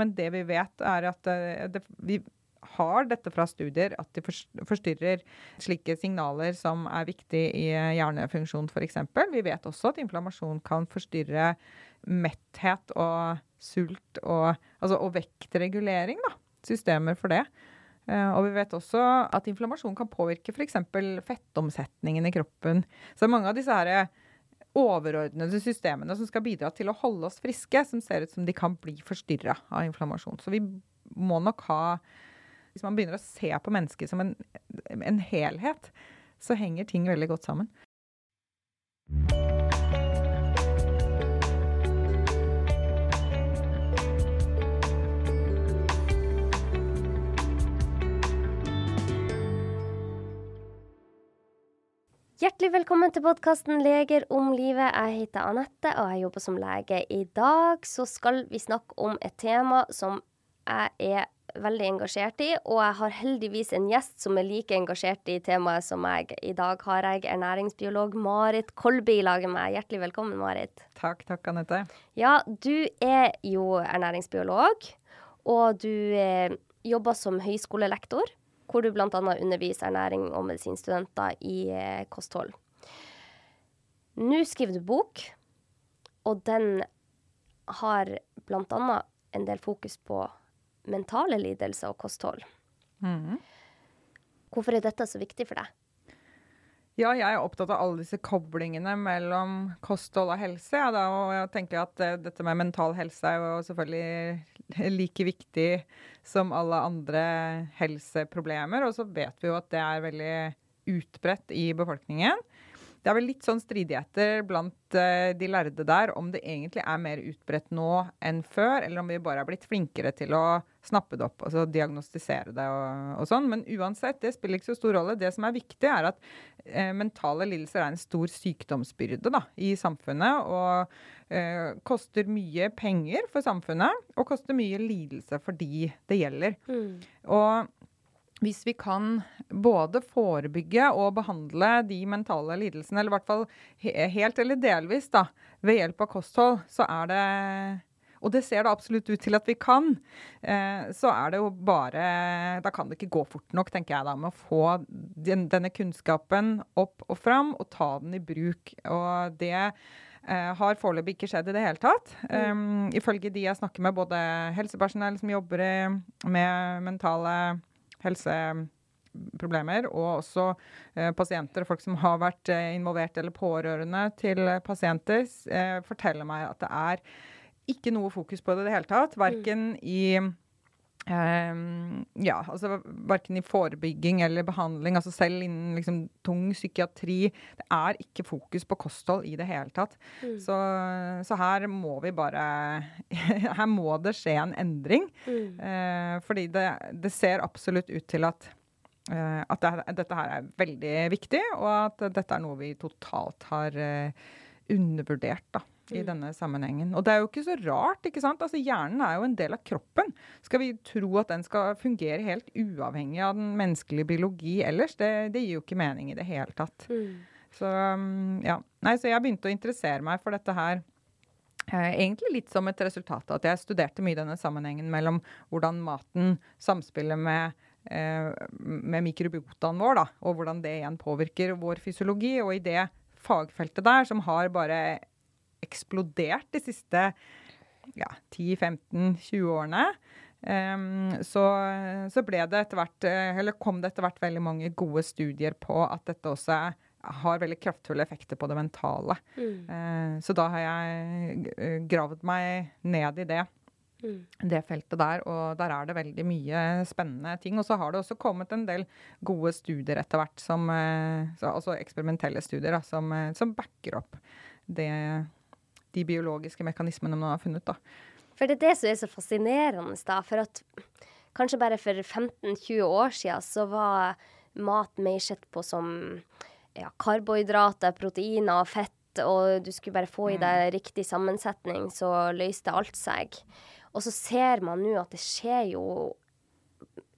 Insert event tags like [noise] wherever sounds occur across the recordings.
Men det vi vet, er at eh, det, vi har dette fra studier, at de forstyrrer slike signaler som er viktige i hjernefunksjon f.eks. Vi vet også at inflammasjon kan forstyrre metthet og sult og, altså, og vektregulering. da, Systemer for det. Uh, og vi vet også at inflammasjon kan påvirke f.eks. fettomsetningen i kroppen. Så mange av disse her overordnede systemene som skal bidra til å holde oss friske, som ser ut som de kan bli forstyrra av inflammasjon. Så vi må nok ha Hvis man begynner å se på mennesket som en, en helhet, så henger ting veldig godt sammen. Hjertelig velkommen til podkasten 'Leger om livet'. Jeg heter Anette, og jeg jobber som lege. I dag så skal vi snakke om et tema som jeg er veldig engasjert i, og jeg har heldigvis en gjest som er like engasjert i temaet som meg. I dag har jeg ernæringsbiolog Marit Kolby i lag med meg. Hjertelig velkommen, Marit. Takk, takk, Anette. Ja, du er jo ernæringsbiolog, og du eh, jobber som høyskolelektor hvor du bl.a. underviser ernæring og medisinstudenter i eh, kosthold. Nå skriver du bok, og den har bl.a. en del fokus på mentale lidelser og kosthold. Mm. Hvorfor er dette så viktig for deg? Ja, jeg er opptatt av alle disse koblingene mellom kosthold og helse. Ja, da, og jeg tenker at uh, dette med mental helse er jo selvfølgelig like viktig som alle andre helseproblemer. Og så vet vi jo at det er veldig utbredt i befolkningen. Det er vel litt sånn stridigheter blant uh, de lærde der om det egentlig er mer utbredt nå enn før, eller om vi bare er blitt flinkere til å snappe det opp, altså diagnostisere det og, og sånn. Men uansett, det spiller ikke så stor rolle. Det som er viktig, er at uh, mentale lidelser er en stor sykdomsbyrde da, i samfunnet. Og uh, koster mye penger for samfunnet, og koster mye lidelse for de det gjelder. Mm. Og hvis vi kan både forebygge og behandle de mentale lidelsene, eller i hvert fall helt eller delvis da, ved hjelp av kosthold, så er det og det ser det absolutt ut til at vi kan. Eh, så er det jo bare Da kan det ikke gå fort nok, tenker jeg da, med å få den, denne kunnskapen opp og fram og ta den i bruk. Og det Uh, har foreløpig ikke skjedd i det hele tatt. Mm. Um, ifølge de jeg snakker med, både helsepersonell som jobber med mentale helseproblemer, og også eh, pasienter og folk som har vært eh, involvert eller pårørende til pasienter, eh, forteller meg at det er ikke noe fokus på det i det hele tatt. Verken mm. i Um, ja, altså Verken i forebygging eller behandling, altså selv innen liksom, tung psykiatri. Det er ikke fokus på kosthold i det hele tatt. Mm. Så, så, her må vi bare [laughs] Her må det skje en endring. Mm. Uh, fordi det, det, ser absolutt ut til at, uh, at det, dette her er veldig viktig, og at dette er noe vi totalt har uh, undervurdert. da i mm. denne sammenhengen. Og det er jo ikke så rart. ikke sant? Altså Hjernen er jo en del av kroppen. Skal vi tro at den skal fungere helt uavhengig av den menneskelige biologi ellers? Det, det gir jo ikke mening i det hele tatt. Mm. Så um, ja. Nei, så jeg begynte å interessere meg for dette her. Eh, egentlig litt som et resultat av at jeg studerte mye denne sammenhengen mellom hvordan maten samspiller med eh, med mikrobiotaen vår, da, og hvordan det igjen påvirker vår fysiologi. Og i det fagfeltet der, som har bare eksplodert de siste ja, 10-15-20 årene. Um, så, så, ble det etter hvert, eh, eller kom det etter hvert veldig mange gode studier på at dette også er, har veldig kraftfulle effekter på det mentale. Mm. Uh, så da har jeg eh, gravd meg ned i det. Mm. Det feltet der, og der er det veldig mye spennende ting. Og så har det også kommet en del gode studier etter hvert, som, altså eksperimentelle studier, da, som, som backer opp det de biologiske mekanismene man har funnet. da. For det er det som er så fascinerende, da. For at kanskje bare for 15-20 år siden så var mat mer sett på som ja, karbohydrater, proteiner og fett, og du skulle bare få i deg mm. riktig sammensetning, så løste alt seg. Og så ser man nå at det skjer jo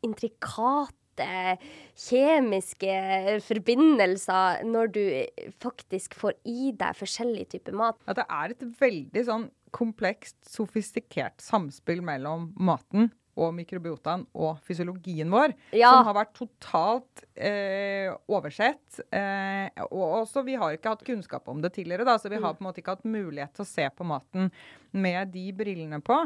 intrikate kjemiske forbindelser når du faktisk får i deg forskjellig type mat. At det er et veldig sånn komplekst, sofistikert samspill mellom maten og mikrobiotaen og fysiologien vår, Ja. som har vært totalt eh, oversett. Eh, og også, vi har ikke hatt kunnskap om det tidligere, da, så vi har på en måte ikke hatt mulighet til å se på maten med de brillene på.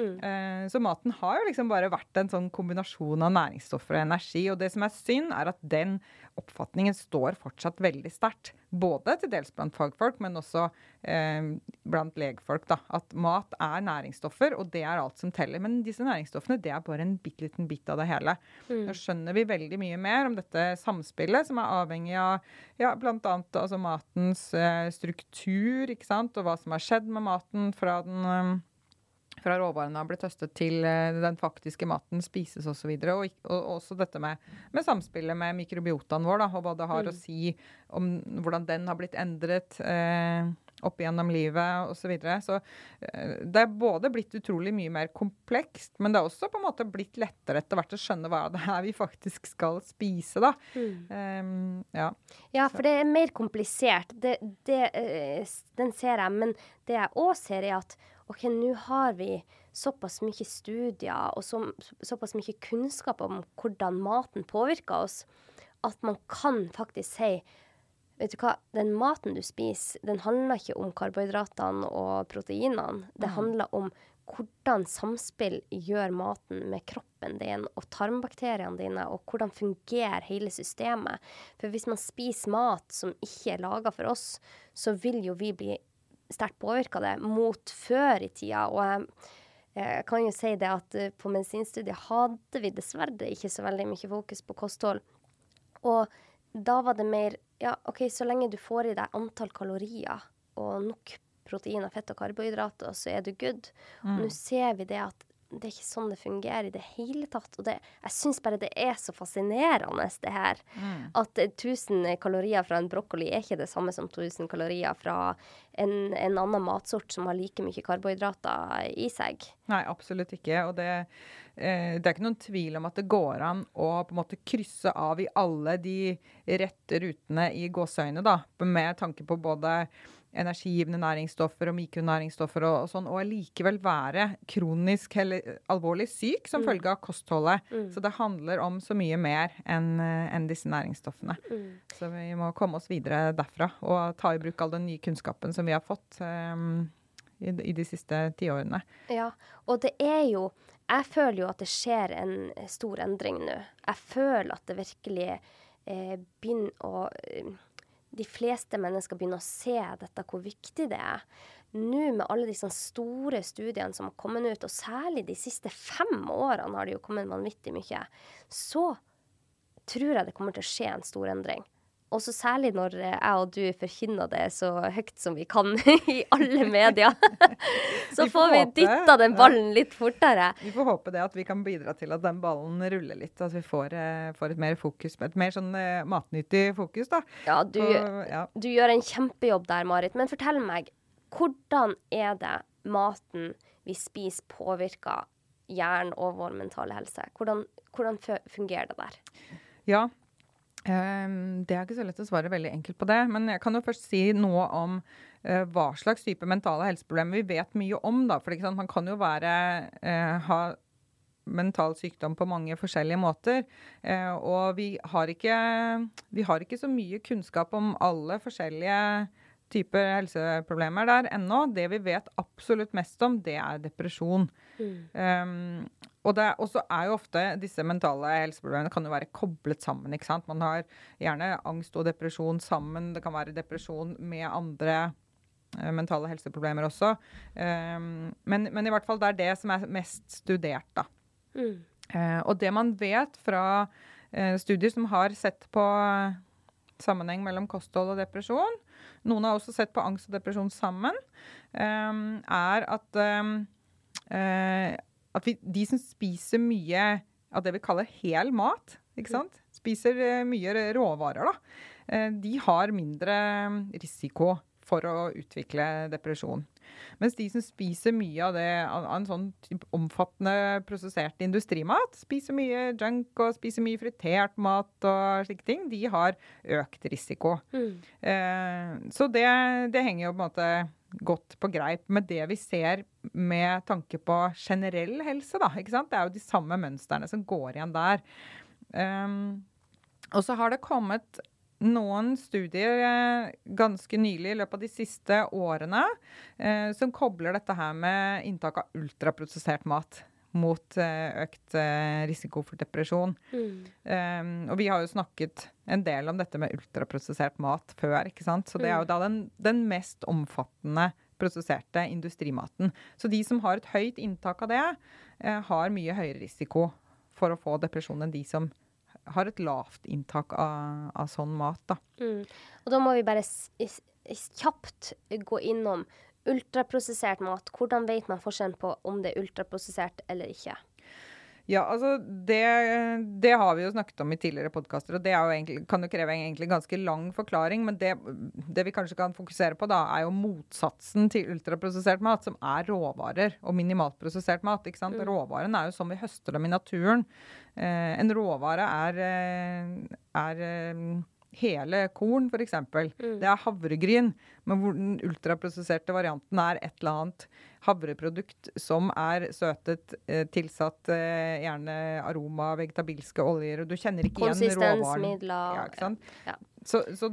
Eh, så maten har jo liksom bare vært en sånn kombinasjon av næringsstoffer og energi. Og det som er synd, er at den oppfatningen står fortsatt veldig sterkt. Både til dels blant fagfolk, men også eh, blant legfolk. da, At mat er næringsstoffer, og det er alt som teller. Men disse næringsstoffene det er bare en bitte liten bit av det hele. Nå skjønner vi veldig mye mer om dette samspillet, som er avhengig av ja, bl.a. Altså matens eh, struktur, ikke sant, og hva som har skjedd med maten fra den eh, fra råvarene har blitt høstet til eh, den faktiske maten spises osv. Og, så og, og også dette med, med samspillet med mikrobiotaen vår, da, og hva det har å si om hvordan den har blitt endret eh, opp gjennom livet osv. Så, videre. så eh, det er både blitt utrolig mye mer komplekst, men det er også på en måte blitt lettere etter hvert å skjønne hva det er vi faktisk skal spise. da. Um, ja. Ja, for det er mer komplisert. Det, det, eh, den ser jeg. Men det jeg òg ser, er at OK, nå har vi såpass mye studier og så, såpass mye kunnskap om hvordan maten påvirker oss, at man kan faktisk si Vet du hva, den maten du spiser, den handler ikke om karbohydratene og proteinene. Det handler om hvordan samspill gjør maten med kroppen din og tarmbakteriene dine, og hvordan fungerer hele systemet. For hvis man spiser mat som ikke er laga for oss, så vil jo vi bli sterkt påvirka det mot før i tida. Og jeg, jeg kan jo si det at eh, på medisinstudiet hadde vi dessverre ikke så veldig mye fokus på kosthold. Og da var det mer Ja, OK, så lenge du får i deg antall kalorier og nok proteiner, fett og karbohydrater, så er du good. Og nå ser vi det at det er ikke sånn det fungerer i det hele tatt. Og det, jeg syns bare det er så fascinerende, det her. At eh, 1000 kalorier fra en brokkoli er ikke det samme som 1000 kalorier fra en, en annen matsort som har like mye karbohydrater i seg. Nei, absolutt ikke. Og det, eh, det er ikke noen tvil om at det går an å på en måte krysse av i alle de rette rutene i gåseøyne, da, med tanke på både energigivende næringsstoffer og mikronæringsstoffer og, og sånn, og allikevel være kronisk eller alvorlig syk som følge av kostholdet. Så det handler om så mye mer enn en disse næringsstoffene. Så vi må komme oss videre derfra og ta i bruk all den nye kunnskapen som vi har fått um, i, i de siste tiårene. Ja, og det er jo Jeg føler jo at det skjer en stor endring nå. Jeg føler at det virkelig eh, begynner å eh, De fleste mennesker begynner å se dette, hvor viktig det er. Nå med alle disse store studiene som har kommet ut, og særlig de siste fem årene har det jo kommet vanvittig mye, så tror jeg det kommer til å skje en stor endring. Også særlig når jeg og du forkynner det så høyt som vi kan [laughs] i alle medier. [laughs] så Vi får får vi dytta den ballen litt fortere. Vi får håpe det at vi kan bidra til at den ballen ruller litt. At vi får, eh, får et mer fokus, et mer sånn eh, matnyttig fokus, da. Ja, du, Og, ja. du gjør en kjempejobb der, Marit. Men fortell meg, hvordan er det maten vi spiser, påvirker hjernen og vår mentale helse? Hvordan, hvordan fungerer det der? Ja. Ehm, det er ikke så lett å svare veldig enkelt på det. Men jeg kan jo først si noe om eh, hva slags type mentale helseproblemer vi vet mye om. Da. For sant, man kan jo være, eh, ha mental sykdom på mange forskjellige måter. Eh, og vi har, ikke, vi har ikke så mye kunnskap om alle forskjellige typer helseproblemer der ennå. Det vi vet absolutt mest om, det er depresjon. Um, og det er, jo ofte disse mentale helseproblemene kan jo være koblet sammen. ikke sant? Man har gjerne angst og depresjon sammen. Det kan være depresjon med andre eh, mentale helseproblemer også. Um, men, men i hvert fall det er det som er mest studert, da. Eh, og det man vet fra uh, studier som har sett på sammenheng mellom kosthold og depresjon, noen har også sett på angst og depresjon sammen, eh, er at, eh, eh, at vi, de som spiser mye av det vi kaller hel mat, ikke sant? spiser eh, mye råvarer, da, eh, de har mindre risiko for å utvikle depresjon. Mens de som spiser mye av, det, av en sånn omfattende prosessert industrimat, spiser mye junk og spiser mye fritert mat og slike ting, de har økt risiko. Eh, så det, det henger jo på en måte godt på greip med det vi ser med tanke på generell helse. Da, ikke sant? Det er jo de samme mønstrene som går igjen der. Um, og så har det kommet noen studier eh, ganske nylig i løpet av de siste årene eh, som kobler dette her med inntak av ultraprosessert mat mot eh, økt risiko for depresjon. Mm. Um, og vi har jo snakket en del om dette med ultraprosessert mat før, ikke sant. Så det er jo mm. da den, den mest omfattende prosesserte industrimaten. Så de som har et høyt inntak av det, uh, har mye høyere risiko for å få depresjon enn de som har et lavt inntak av, av sånn mat. Da. Mm. Og da må vi bare kjapt gå innom ultraprosessert mat. Hvordan vet man forskjellen på om det er ultraprosessert eller ikke? Ja, altså det, det, har vi jo snakket om i tidligere podkaster, og det jo egentlig, kan jo kreve en ganske lang forklaring. Men det, det, vi kanskje kan fokusere på, da, er jo motsatsen til ultraprosessert mat, som er råvarer og minimalt prosessert mat. ikke sant? Mm. Råvaren er jo som vi høster dem i naturen. Eh, en råvare er, eh, er eh, hele korn, f.eks. Mm. Det er havregryn, men hvor den ultraprosesserte varianten er et eller annet havreprodukt som er søtet, eh, tilsatt eh, gjerne aroma, vegetabilske oljer, og du kjenner ikke igjen råvaren. Konsistensmidler. Ja, ikke sant? Ja. Så, så,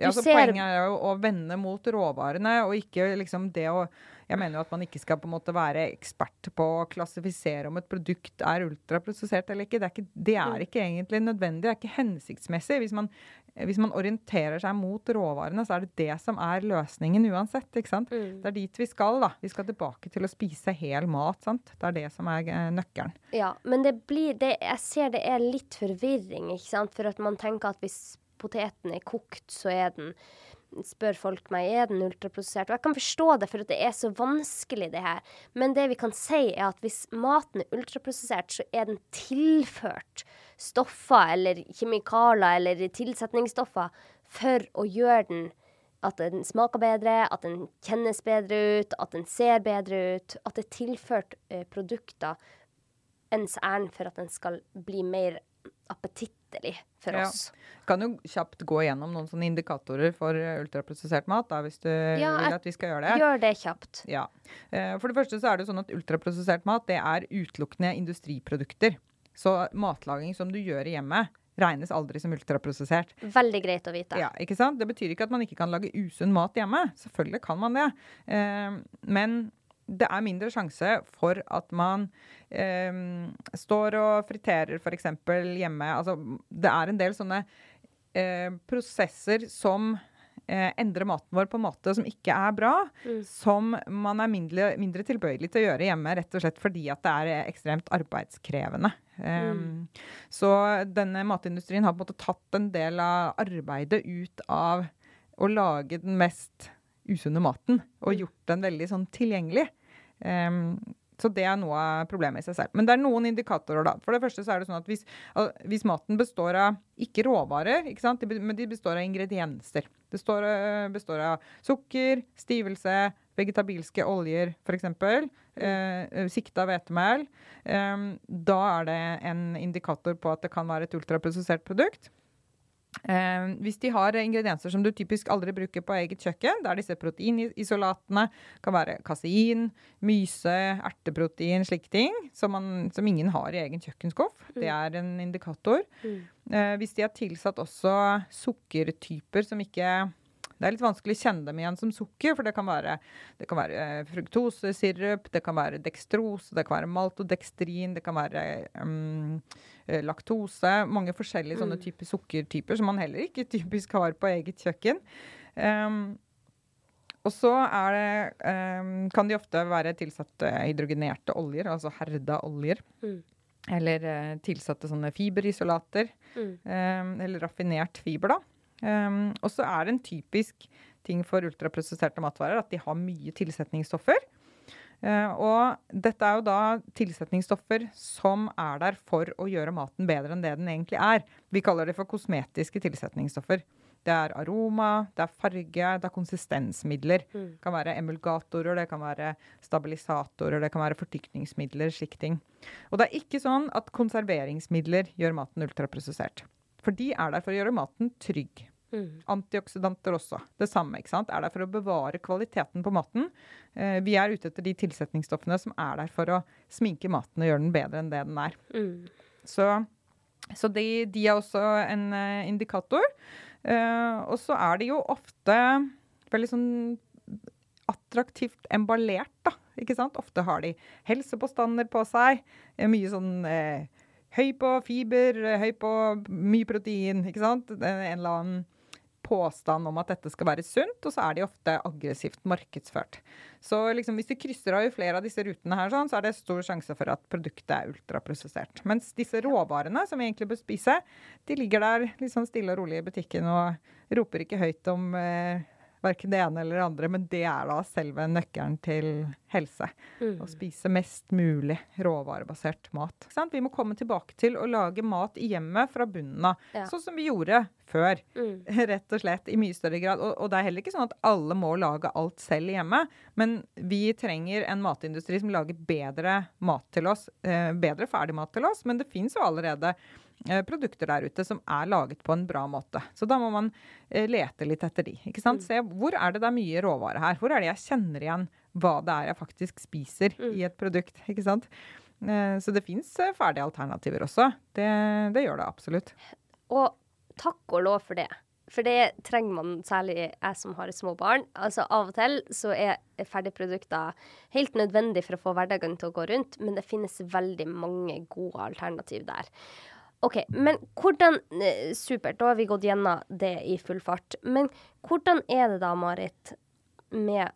ja, så poenget er jo å vende mot råvarene, og ikke liksom det å jeg mener jo at man ikke skal på en måte være ekspert på å klassifisere om et produkt er ultraprosessert eller ikke. Det er ikke, det er mm. ikke egentlig nødvendig, det er ikke hensiktsmessig. Hvis man, hvis man, orienterer seg mot råvarene, så er det det som er løsningen uansett. ikke sant? Mm. Det er dit vi skal. da. Vi skal tilbake til å spise hel mat. sant? Det er det som er uh, nøkkelen. Ja, men det blir, det, jeg ser det er litt forvirring, ikke sant? For at man tenker at hvis poteten er kokt, så er den spør folk meg er den ultraprosessert. Og jeg kan forstå det, for det er så vanskelig, det her. Men det vi kan si, er at hvis maten er ultraprosessert, så er den tilført stoffer eller kjemikalier eller tilsetningsstoffer for å gjøre den at den smaker bedre, at den kjennes bedre ut, at den ser bedre ut. At det er tilført eh, produkter ens ærend for at den skal bli mer appetittlig for ja. oss. Kan jo kjapt gå gjennom noen sånne indikatorer for eh, ultraprosessert mat, da, hvis du ja, vil at vi skal gjøre det. Gjør det kjapt. Ja. Eh, for det første så er det sånn at ultraprosessert mat det er utelukkende industriprodukter. Så matlaging som du gjør i hjemmet, regnes aldri som ultraprosessert. Veldig greit å vite. Ja, ikke sant? Det betyr ikke at man ikke kan lage usunn mat hjemme. Selvfølgelig kan man det. Eh, men det er mindre sjanse for at man eh, står og friterer f.eks. hjemme. Altså, det er en del sånne eh, prosesser som eh, endrer maten vår på en måte som ikke er bra. Mm. Som man er mindre, mindre, tilbøyelig til å gjøre hjemme, rett og slett fordi at det er ekstremt arbeidskrevende. Mm. Så denne matindustrien har på en måte tatt en del av arbeidet ut av å lage den mest usunne maten og mm. gjort den veldig sånn tilgjengelig. Um, så det er noe av problemet i seg selv. Men det er noen indikatorer, da. For det første så er det sånn at hvis, hvis maten består av ikke råvarer, ikke sant? men de består av ingredienser. Det består, eh, består av sukker, stivelse, vegetabilske oljer f.eks. Eh, sikta hvetemel. Eh, da er det en indikator på at det kan være et ultraprosessert produkt. Eh, hvis de har ingredienser som du typisk aldri bruker på eget kjøkken, det er disse proteinisolatene, kan være kasein, myse, erteprotein, slike ting, som, man, som, ingen har i egen kjøkkenskuff. Mm. Det er en indikator. Mm. Eh, hvis de har tilsatt også sukkertyper som ikke det er litt vanskelig å kjenne dem igjen som sukker, for det kan være, det kan være eh, fruktosesirup, det kan være dekstrose, det kan være maltodekstrin, det kan være um, laktose. Mange forskjellige sånne mm. typer sukkertyper som man heller ikke [laughs] typisk har på eget kjøkken. Um, og så det, um, kan de ofte være tilsatt hydrogenerte oljer, altså herda oljer. Mm. Eller uh, tilsatte sånne fiberisolater. Mm. Um, eller raffinert fiber, da. Og så er det en typisk ting for ultraprosesserte matvarer at de har mye tilsetningsstoffer. Uh, og dette er jo da tilsetningsstoffer som er der for å gjøre maten bedre enn det den egentlig er. Vi kaller det for kosmetiske tilsetningsstoffer. Det er aroma, det er farge, det er konsistensmidler. Mm. Det kan være emulgatorer, det kan være stabilisatorer, det kan være fortykningsmidler, slike ting. Og det er ikke sånn at konserveringsmidler gjør maten ultraprosessert. For de er der for å gjøre maten trygg. Mm. Antioksidanter også. Det samme. ikke sant? Er der for å bevare kvaliteten på maten. Eh, vi er ute etter de tilsetningsstoffene som er der for å sminke maten og gjøre den bedre enn det den er. Mm. Så, så de, de, er også en uh, indikator. Uh, og så er de jo ofte veldig sånn attraktivt emballert, da. Ikke sant? Ofte har de helsepåstander på seg. Mye sånn eh, høy på fiber, høy på mye protein, ikke sant. En eller annen påstand om at dette skal være sunt, og så er de ofte aggressivt markedsført. Så liksom, hvis du krysser av i flere av disse rutene, her, sånn, så er det stor sjanse for at produktet er ultraprosessert. Mens disse råvarene som vi egentlig bør spise, de ligger der liksom stille og rolig i butikken og roper ikke høyt om eh, verken det ene eller det andre, men det er da selve nøkkelen til helse. Mm. Å spise mest mulig råvarebasert mat. Vi må komme tilbake til å lage mat i hjemmet fra bunnen av, ja. sånn som vi gjorde før. Mm. [laughs] Rett og slett, i mye større grad. Og, og, det er heller ikke sånn at alle må lage alt selv hjemme, men vi trenger en matindustri som lager bedre mat til oss. Eh, bedre ferdigmat til oss, men det fins jo allerede produkter der ute som er laget på en bra måte. Så da må man eh, lete litt etter de. ikke sant? Mm. Se hvor er det det er mye råvare her. Hvor er det jeg kjenner igjen hva det er jeg faktisk spiser mm. i et produkt. ikke sant? Eh, så det fins ferdige alternativer også. Det, det gjør det absolutt. Og takk og lov for det. For det trenger man, særlig jeg som har små barn. Altså Av og til så er ferdigprodukter helt nødvendig for å få hverdagen til å gå rundt, men det finnes veldig mange gode alternativ der. OK, men hvordan eh, Supert, da har vi gått gjennom det i full fart. Men hvordan er det da, Marit, med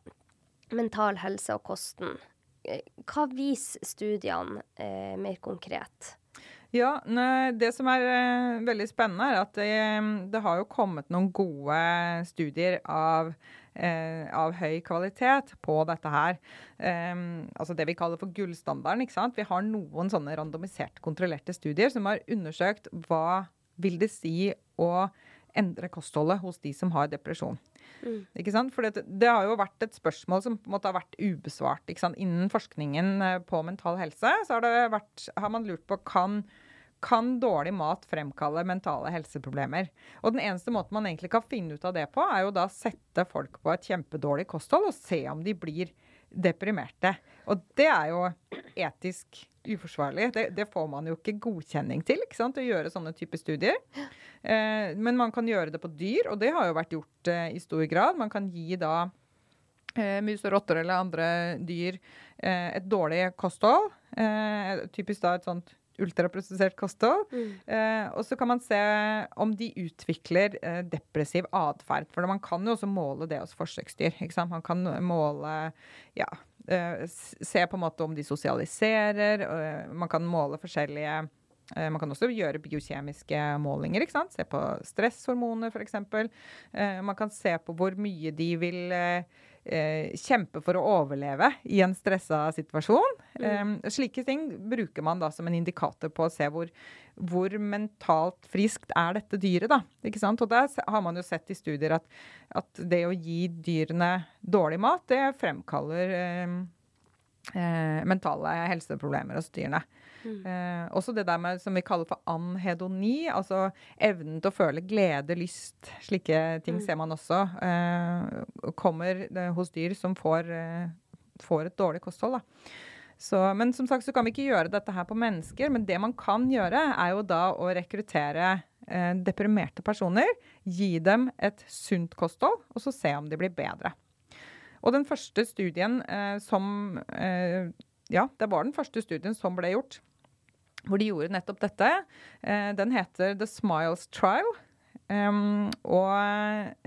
mental helse og kosten? Eh, hva viser studiene eh, mer konkret? Ja, Det som er eh, veldig spennende, er at det, det, har jo kommet noen gode studier av eh, av høy kvalitet på dette her. Eh, altså det vi kaller for gullstandarden. ikke sant? Vi har noen sånne randomiserte, kontrollerte studier som har undersøkt hva vil det si å endre kostholdet hos de som har depresjon. Mm. Ikke sant? For det, det, har jo vært et spørsmål som på en måte har vært ubesvart. Ikke sant? Innen forskningen eh, på mental helse så har, vært, har man lurt på kan kan dårlig mat fremkalle mentale helseproblemer. Og den eneste måten man egentlig kan finne ut av det på, er jo da sette folk på et kjempedårlig kosthold og se om de blir deprimerte. Og det er jo etisk uforsvarlig. Det, det får man jo ikke godkjenning til ikke sant, å gjøre sånne typer studier. Eh, men man kan gjøre det på dyr, og det har jo vært gjort eh, i stor grad. Man kan gi da eh, mus og rotter eller andre dyr eh, et dårlig kosthold. Eh, typisk da et sånt ultraprosessert kosthold. Mm. Eh, og så kan man se om de utvikler eh, depressiv atferd. For man kan jo også måle det hos forsøksdyr. Man kan måle ja, eh, Se på en måte om de sosialiserer. man kan måle forskjellige eh, man kan også gjøre biokjemiske målinger. ikke sant? Se på stresshormoner, f.eks. Eh, man kan se på hvor mye de vil eh, eh, kjempe for å overleve i en stressa situasjon. Mm. Um, slike ting bruker man da som en indikator på å se hvor, hvor mentalt friskt er dette dyret. da, ikke sant? Og der har man jo sett i studier at, at det å gi dyrene dårlig mat, det fremkaller um, eh mentale helseproblemer hos dyrene. Mm. Eh, også det der med som vi kaller for anhedoni, altså evnen til å føle glede, lyst. Slike ting mm. ser man også eh, kommer hos dyr som får, eh, får et dårlig kosthold. da. Så, men som sagt så kan vi ikke gjøre dette her på mennesker. Men det man kan gjøre, er jo da å rekruttere eh, deprimerte personer. Gi dem et sunt kosthold, og så se om de blir bedre. Og den første studien eh, som eh, Ja, det var den første studien som ble gjort hvor de gjorde nettopp dette. Eh, den heter The Smiles Trial. Um, og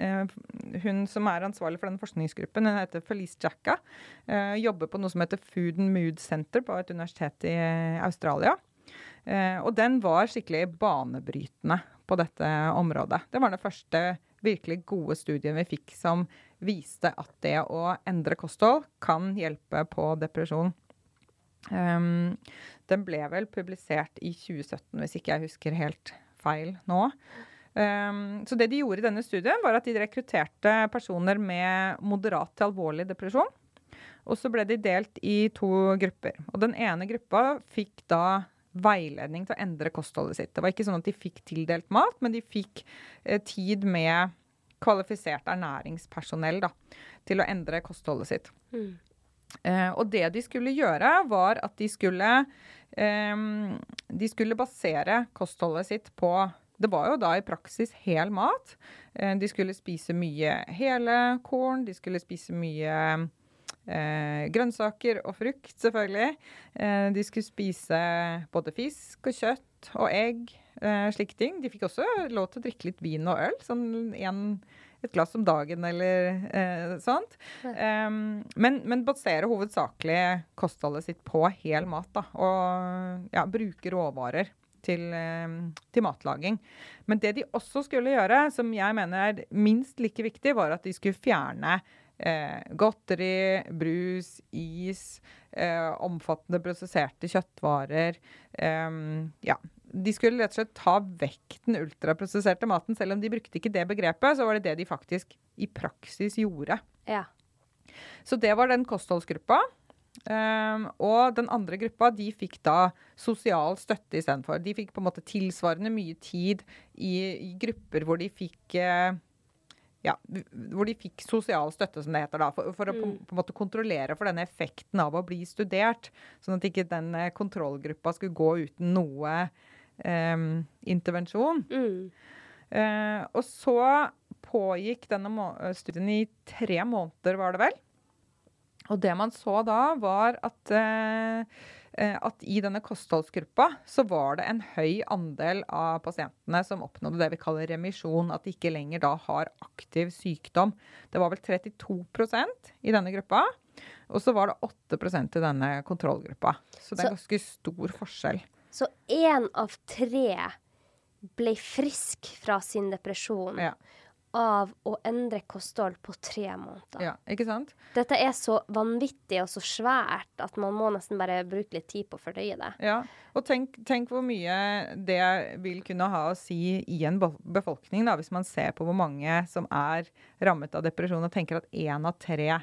uh, hun som er ansvarlig for den forskningsgruppen, hun heter Felice Jacka. Uh, jobber på noe som heter Food and Mood Center på et universitet i uh, Australia. og den var skikkelig banebrytende på dette området. Det var den første virkelig gode studien vi fikk som viste at det å endre kosthold kan hjelpe på depresjon. Um, den ble vel publisert i 2017, hvis ikke jeg husker helt feil nå. Um, så det de gjorde i denne studien, var at de rekrutterte personer med moderat til alvorlig depresjon. Og så ble de delt i to grupper. Og den ene gruppa fikk da veiledning til å endre kostholdet sitt. Det var ikke sånn at de fikk tildelt mat, men de fikk eh, tid med kvalifisert ernæringspersonell da, til å endre kostholdet sitt. Mm. Eh, og det de skulle gjøre, var at de skulle, eh, de skulle basere kostholdet sitt på det var jo da i praksis hel mat. Eh, de skulle spise mye hele korn, de skulle spise mye eh, grønnsaker og frukt, selvfølgelig. Eh, de skulle spise både fisk og kjøtt og egg, eh, slike ting. De fikk også lov til å drikke litt vin og øl, sånn en, et glass om dagen eller eh, sånt. Um, men, men basere hovedsakelig kostholdet sitt på hel mat, da. Og ja, bruke råvarer. Til, til, matlaging. Men det de også skulle gjøre, som jeg mener er minst like viktig, var at de skulle fjerne eh, godteri, brus, is, eh, omfattende prosesserte kjøttvarer. Eh, ja. De skulle rett og slett ta vekk den ultraprosesserte maten. Selv om de brukte ikke det begrepet, så var det det de faktisk i praksis gjorde. Ja. Så det var den kostholdsgruppa. Um, og den andre gruppa de fikk da sosial støtte istedenfor. De fikk på en måte tilsvarende mye tid i, i grupper hvor de fikk uh, ja, hvor de fikk sosial støtte, som det heter, da, for, for å på, mm. på, en måte kontrollere for denne effekten av å bli studert. Sånn at ikke den eh, kontrollgruppa skulle gå uten noe um, intervensjon. Mm. Uh, og så pågikk denne studien i tre måneder, var det vel. Og det man så da, var at uh, Eh, at i denne kostholdsgruppa så var det en høy andel av pasientene som oppnådde det vi kaller remisjon. At de ikke lenger da har aktiv sykdom. Det var vel 32% i denne gruppa. Og så var det 8% i denne kontrollgruppa. Så det er en ganske stor forskjell. Så én av tre ble frisk fra sin depresjon. Ja av å endre kosthold på tre måneder. Ja, ikke sant? Dette er så vanvittig og så svært at man må nesten bare bruke litt tid på å fordøye det. Ja, og tenk, tenk, hvor mye det vil kunne ha å si i en befolkning, da, hvis man ser på hvor mange som er rammet av depresjon, og tenker at én av tre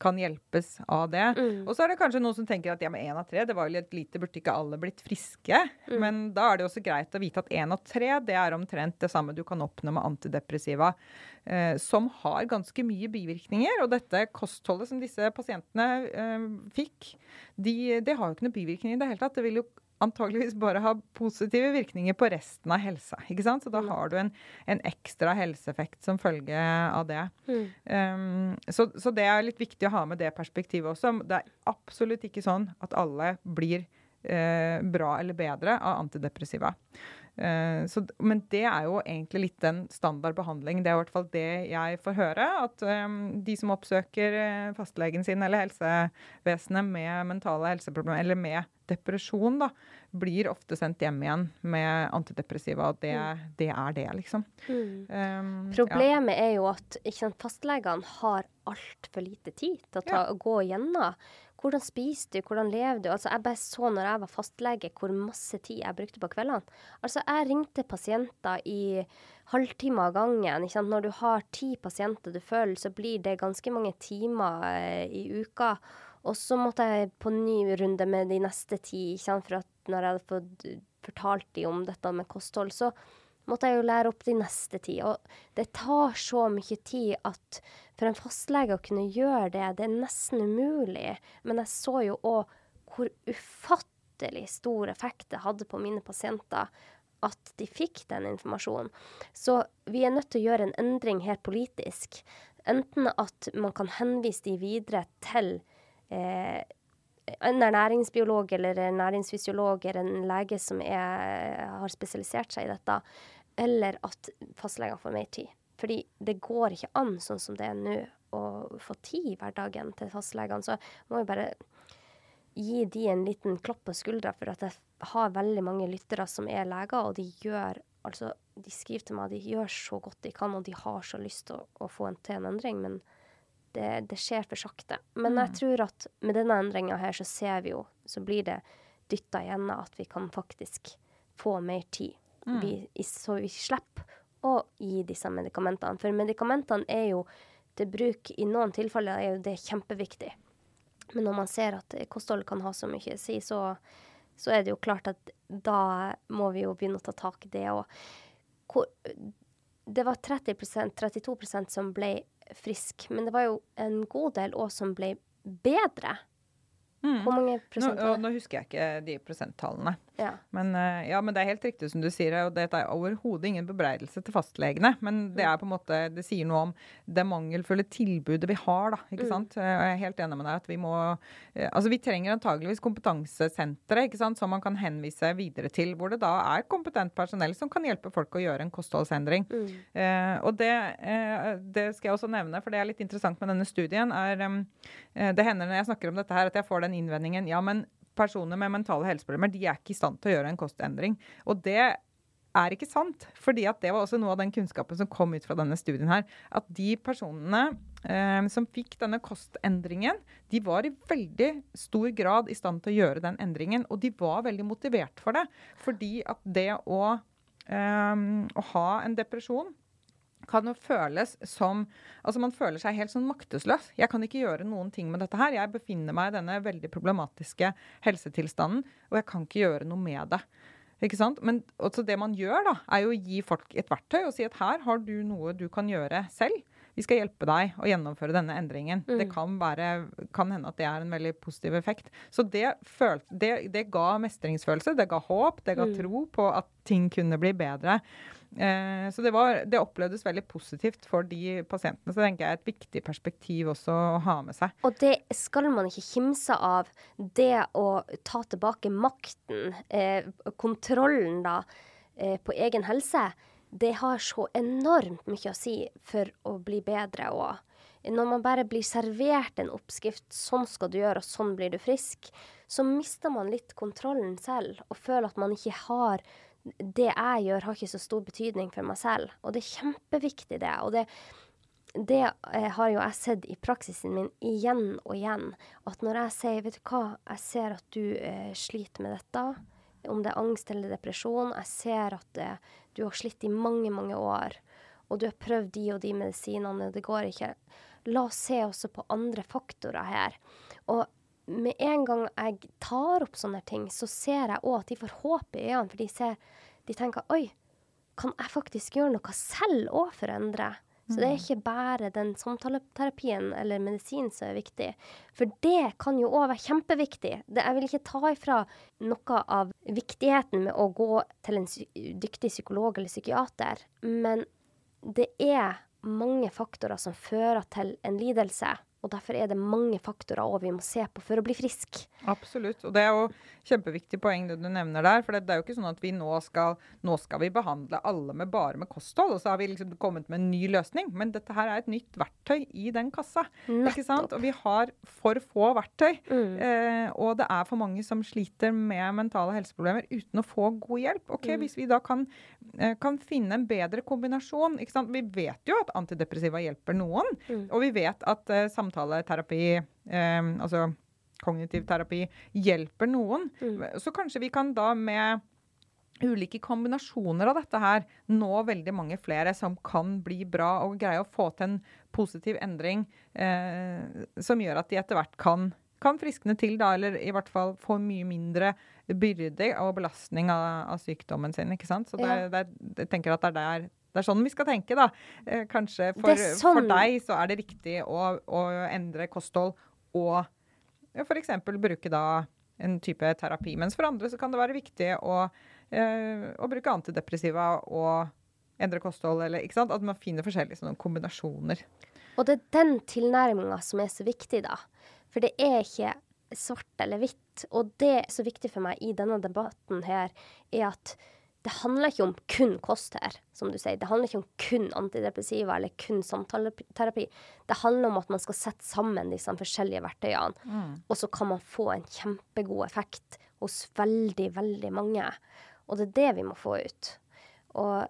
kan hjelpes av det. Mm. Og så er det kanskje noen som tenker at ja, men én av tre, det var jo litt lite, burde ikke alle blitt friske? Mm. Men da er det også greit å vite at én av tre, det er omtrent det samme du kan oppnå med antidepressiva, eh, som har ganske mye bivirkninger. Og dette kostholdet som disse pasientene eh, fikk, de, det har jo ikke noen bivirkninger i det hele tatt. Det vil jo antageligvis bare ha positive virkninger på resten av helsa. ikke sant? Så da mm. har du en, en ekstra helseeffekt som følge av det. Mm. Um, så, så, det er litt viktig å ha med det perspektivet også. Det er absolutt ikke sånn at alle blir uh, bra eller bedre av antidepressiva. Uh, så, men det er jo egentlig litt den standard behandling. Det er i hvert fall det jeg får høre. At um, de som oppsøker uh, fastlegen sin eller helsevesenet med mentale helseproblemer, eller med depresjon, da, blir ofte sendt hjem igjen med antidepressiva. Det, mm. det er det, liksom. Mm. Um, Problemet ja. er jo at sant, fastlegene har altfor lite tid til å ta, ja. gå gjennom. Hvordan spiser du, hvordan lever du? Altså, jeg bare så når jeg var fastlege, hvor masse tid jeg brukte på kveldene. Altså, jeg ringte pasienter i halvtime av gangen. Når du har ti pasienter du følger, så blir det ganske mange timer eh, i uka. Og så måtte jeg på ny runde med de neste ti, for når jeg hadde fått fortalt dem om dette med kosthold, så måtte jeg jo lære opp de neste ti. Og det tar så mye tid at for en fastlege å kunne gjøre det, det er nesten umulig. Men jeg så jo òg hvor ufattelig stor effekt det hadde på mine pasienter at de fikk den informasjonen. Så vi er nødt til å gjøre en endring helt politisk. Enten at man kan henvise de videre til en ernæringsbiolog eller en næringsfysiolog eller en lege som er, har spesialisert seg i dette, eller at fastlegene får mer tid. Fordi det går ikke an sånn som det er nå, å få tid i hverdagen til fastlegene. Så må vi bare gi de en liten klopp på skuldra for at jeg har veldig mange lyttere som er leger, og de gjør altså, de skriver til meg de gjør så godt de kan, og de har så lyst til å, å få en, til en endring. men det, det, skjer for sakte. Men jeg mm. tror at med denne endringa her, så ser vi jo, så blir det dytta igjennom at vi kan faktisk få mer tid. Mm. Vi, så vi slipper å gi disse medikamentene. For medikamentene er jo til bruk i noen tilfeller er jo det kjempeviktig. Men når man ser at kosthold kan ha så mye å si, så, så er det jo klart at da må vi jo begynne å ta tak i det. Og det var 30% 32% som ble frisk, men det var jo en god del òg som ble bedre. Mm. Hvor mange Nå, prosent og nå husker jeg ikke de prosenttallene. Ja. Men, eh, ja, men det er helt riktig som du sier, og dette er overhodet ingen bebreidelse til fastlegene. Men det er på en måte, det sier noe om det mangelfulle tilbudet vi har, da. Ikke Mm. sant? Eh, Og jeg er helt enig med deg at vi må eh, Altså vi trenger antageligvis kompetansesentre, ikke sant, som man kan henvise videre til, hvor det da er kompetent personell som kan hjelpe folk å gjøre en kostholdsendring. Mm. Eh, og det, eh, det skal jeg også nevne, for det er litt interessant med denne studien. er eh, Det hender når jeg snakker om dette her, at jeg får den innvendingen ja, men personer med mentale helseproblemer de er ikke i stand til å gjøre en kostendring. Og det er ikke sant. fordi at det var også noe av den kunnskapen som kom ut fra denne studien her. At de personene eh, som fikk denne kostendringen, de var i veldig stor grad i stand til å gjøre den endringen. Og de var veldig motivert for det. Fordi at det å, eh, å ha en depresjon kan jo føles som Altså man føler seg helt sånn maktesløs. Jeg kan ikke gjøre noen ting med dette her. Jeg befinner meg i denne veldig problematiske helsetilstanden, og jeg kan ikke gjøre noe med det. Ikke sant? Men også det man gjør, da, er jo å gi folk et verktøy og si at her har du noe du kan gjøre selv. Vi skal hjelpe deg å gjennomføre denne endringen. Mm. Det kan, være, kan hende at det er en veldig positiv effekt. Så det, føl, det, det ga mestringsfølelse, det ga håp, det ga Mm. tro på at ting kunne bli bedre. Eh, så det, var, det opplevdes veldig positivt for de pasientene. Så tenker jeg er et viktig perspektiv også å ha med seg. Og det skal man ikke kimse av. Det å ta tilbake makten, eh, kontrollen da, eh, på egen helse, det har så enormt mye å si for å bli bedre. Og når man bare blir servert en oppskrift, sånn skal du gjøre, og sånn blir du frisk, så mister man litt kontrollen selv, og føler at man ikke har det jeg gjør, har ikke så stor betydning for meg selv. Og det er kjempeviktig, det. Og det, det eh, har jo jeg sett i praksisen min igjen og igjen. At når jeg sier, vet du hva, jeg ser at du eh, sliter med dette. Om det er angst eller depresjon. Jeg ser at eh, du har slitt i mange, mange år. Og du har prøvd de og de medisinene, det går ikke. La oss se også på andre faktorer her. Og med en gang jeg tar opp sånne ting, så ser jeg òg at de får håp i øynene. For de, ser, de tenker oi, kan jeg faktisk gjøre noe selv òg for å endre? Så det er ikke bare den samtaleterapien eller medisinen som er viktig. For det kan jo òg være kjempeviktig. Det, jeg vil ikke ta ifra noe av viktigheten med å gå til en dyktig psykolog eller psykiater, men det er mange faktorer som fører til en lidelse. Og derfor er det mange faktorer òg vi må se på for å bli frisk. Absolutt. Og det er jo kjempeviktig poeng det du nevner der. For det, det er jo ikke sånn at vi nå skal, nå skal vi behandle alle med bare med kosthold, og så har vi liksom kommet med en ny løsning. Men dette her er et nytt verktøy i den kassa. Ikke sant? Og vi har for få verktøy. Mm. Eh, og det er for mange som sliter med mentale helseproblemer uten å få god hjelp. Ok, Mm. Hvis vi da kan, eh, kan finne en bedre kombinasjon ikke sant? Vi vet jo at antidepressiva hjelper noen, Mm. og vi vet at uh, samtaleterapi, um, altså kognitiv terapi, hjelper noen. Mm. Så kanskje vi kan da med ulike kombinasjoner av dette her nå veldig mange flere som kan bli bra og greie å få til en positiv endring eh, som gjør at de etter hvert kan, kan friskne til, da, eller i hvert fall få mye mindre byrde og belastning av, av sykdommen sin. ikke sant? Så det, Ja. det, jeg tenker at det er der det er sånn vi skal tenke, da. Eh, kanskje for, sånn- for deg så er det riktig å, å endre kosthold og f.eks. bruke da en type terapi. Mens for andre så kan det være viktig å, eh, å bruke antidepressiva og endre kosthold, eller ikke sant? At man finner forskjellige sånne kombinasjoner. Og det er den tilnærminga som er så viktig, da. For det er ikke svart eller hvitt. Og det er så viktig for meg i denne debatten her, er at det handler ikke om kun kost her, som du sier. Det handler ikke om kun antidepressiva eller kun samtaleterapi. Det handler om at man skal sette sammen disse forskjellige verktøyene, og så kan man få en kjempegod effekt hos veldig, veldig mange. Og det er det vi må få ut. Og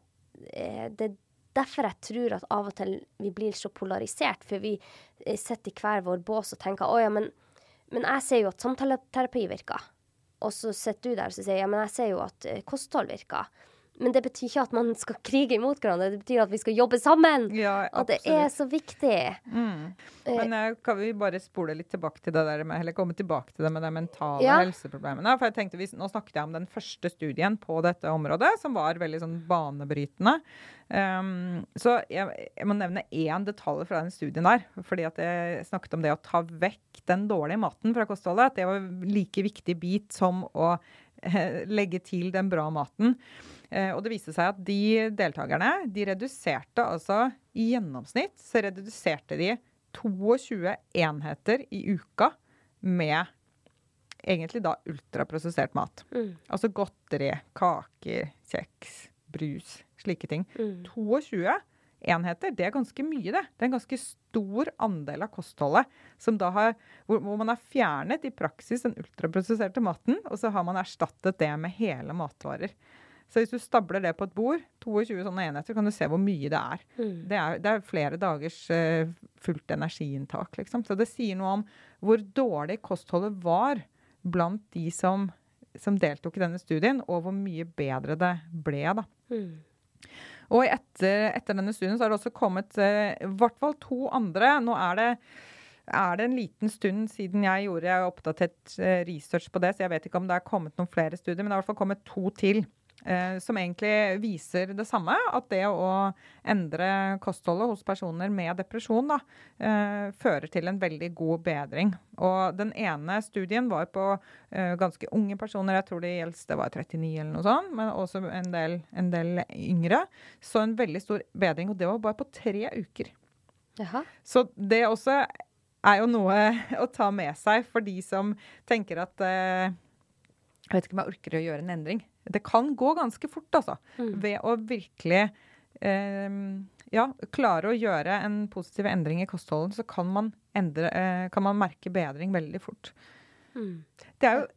eh, det er derfor jeg tror at av og til vi blir så polarisert, for vi eh, sitter i hver vår bås og tenker å ja, men, men jeg ser jo at samtaleterapi virker. Og så sitter du der og sier ja, men jeg ser jo at eh, kosthold virker. Men det betyr ikke at man skal krige imot hverandre. Det betyr at vi skal jobbe sammen. Ja, At det er så viktig. Mm. Eh, Men jeg kan vi bare spole litt tilbake til det der med, eller komme tilbake til det med de mentale Ja. helseproblemene? For jeg tenkte, vi, Nå snakket jeg om den første studien på dette området, som var veldig sånn banebrytende. Um, så jeg, jeg må nevne én detalj fra den studien der. fordi at jeg snakket om det å ta vekk den dårlige maten fra kostholdet. At det var en like viktig bit som å eh, legge til den bra maten. Eh, og det viste seg at de deltakerne de reduserte altså i gjennomsnitt så reduserte de 22 enheter i uka med egentlig da ultraprosessert mat. Mm. Altså godteri, kaker, kjeks, brus, slike ting. Mm. 22 enheter, det er ganske mye, det. Det er en ganske stor andel av kostholdet som da har, hvor, hvor man har fjernet i praksis den ultraprosesserte maten, og så har man erstattet det med hele matvarer. Så hvis du stabler det på et bord, 22 sånne enheter, kan du se hvor mye det er. Mm. Det er, det er flere dagers uh, fullt energiinntak, liksom. Så det sier noe om hvor dårlig kostholdet var blant de som, som deltok i denne studien, og hvor mye bedre det ble, da. Mm. Og etter, etter denne studien så har det også kommet eh, i hvert fall to andre. Nå er det, er det en liten stund siden jeg gjorde jeg har oppdatert eh, research på det, så jeg vet ikke om det er kommet noen flere studier, men det har i hvert fall kommet to til. Eh, som egentlig viser det samme, at det å endre kostholdet hos personer med depresjon da, eh, fører til en veldig god bedring. Og den ene studien var på eh, ganske unge personer, jeg tror de eldste var 39 eller noe sånt, men også en del, en del yngre. Så en veldig stor bedring, og det var bare på tre uker. Jaha. Så det også er jo noe [laughs] å ta med seg for de som tenker at Jeg vet ikke om jeg orker å gjøre en endring. Det kan gå ganske fort, altså. Mm. Ved å virkelig eh, ja, klare å gjøre en positiv endring i kostholdet, så kan man, endre, eh, kan man merke bedring veldig fort. Mm. Det er jo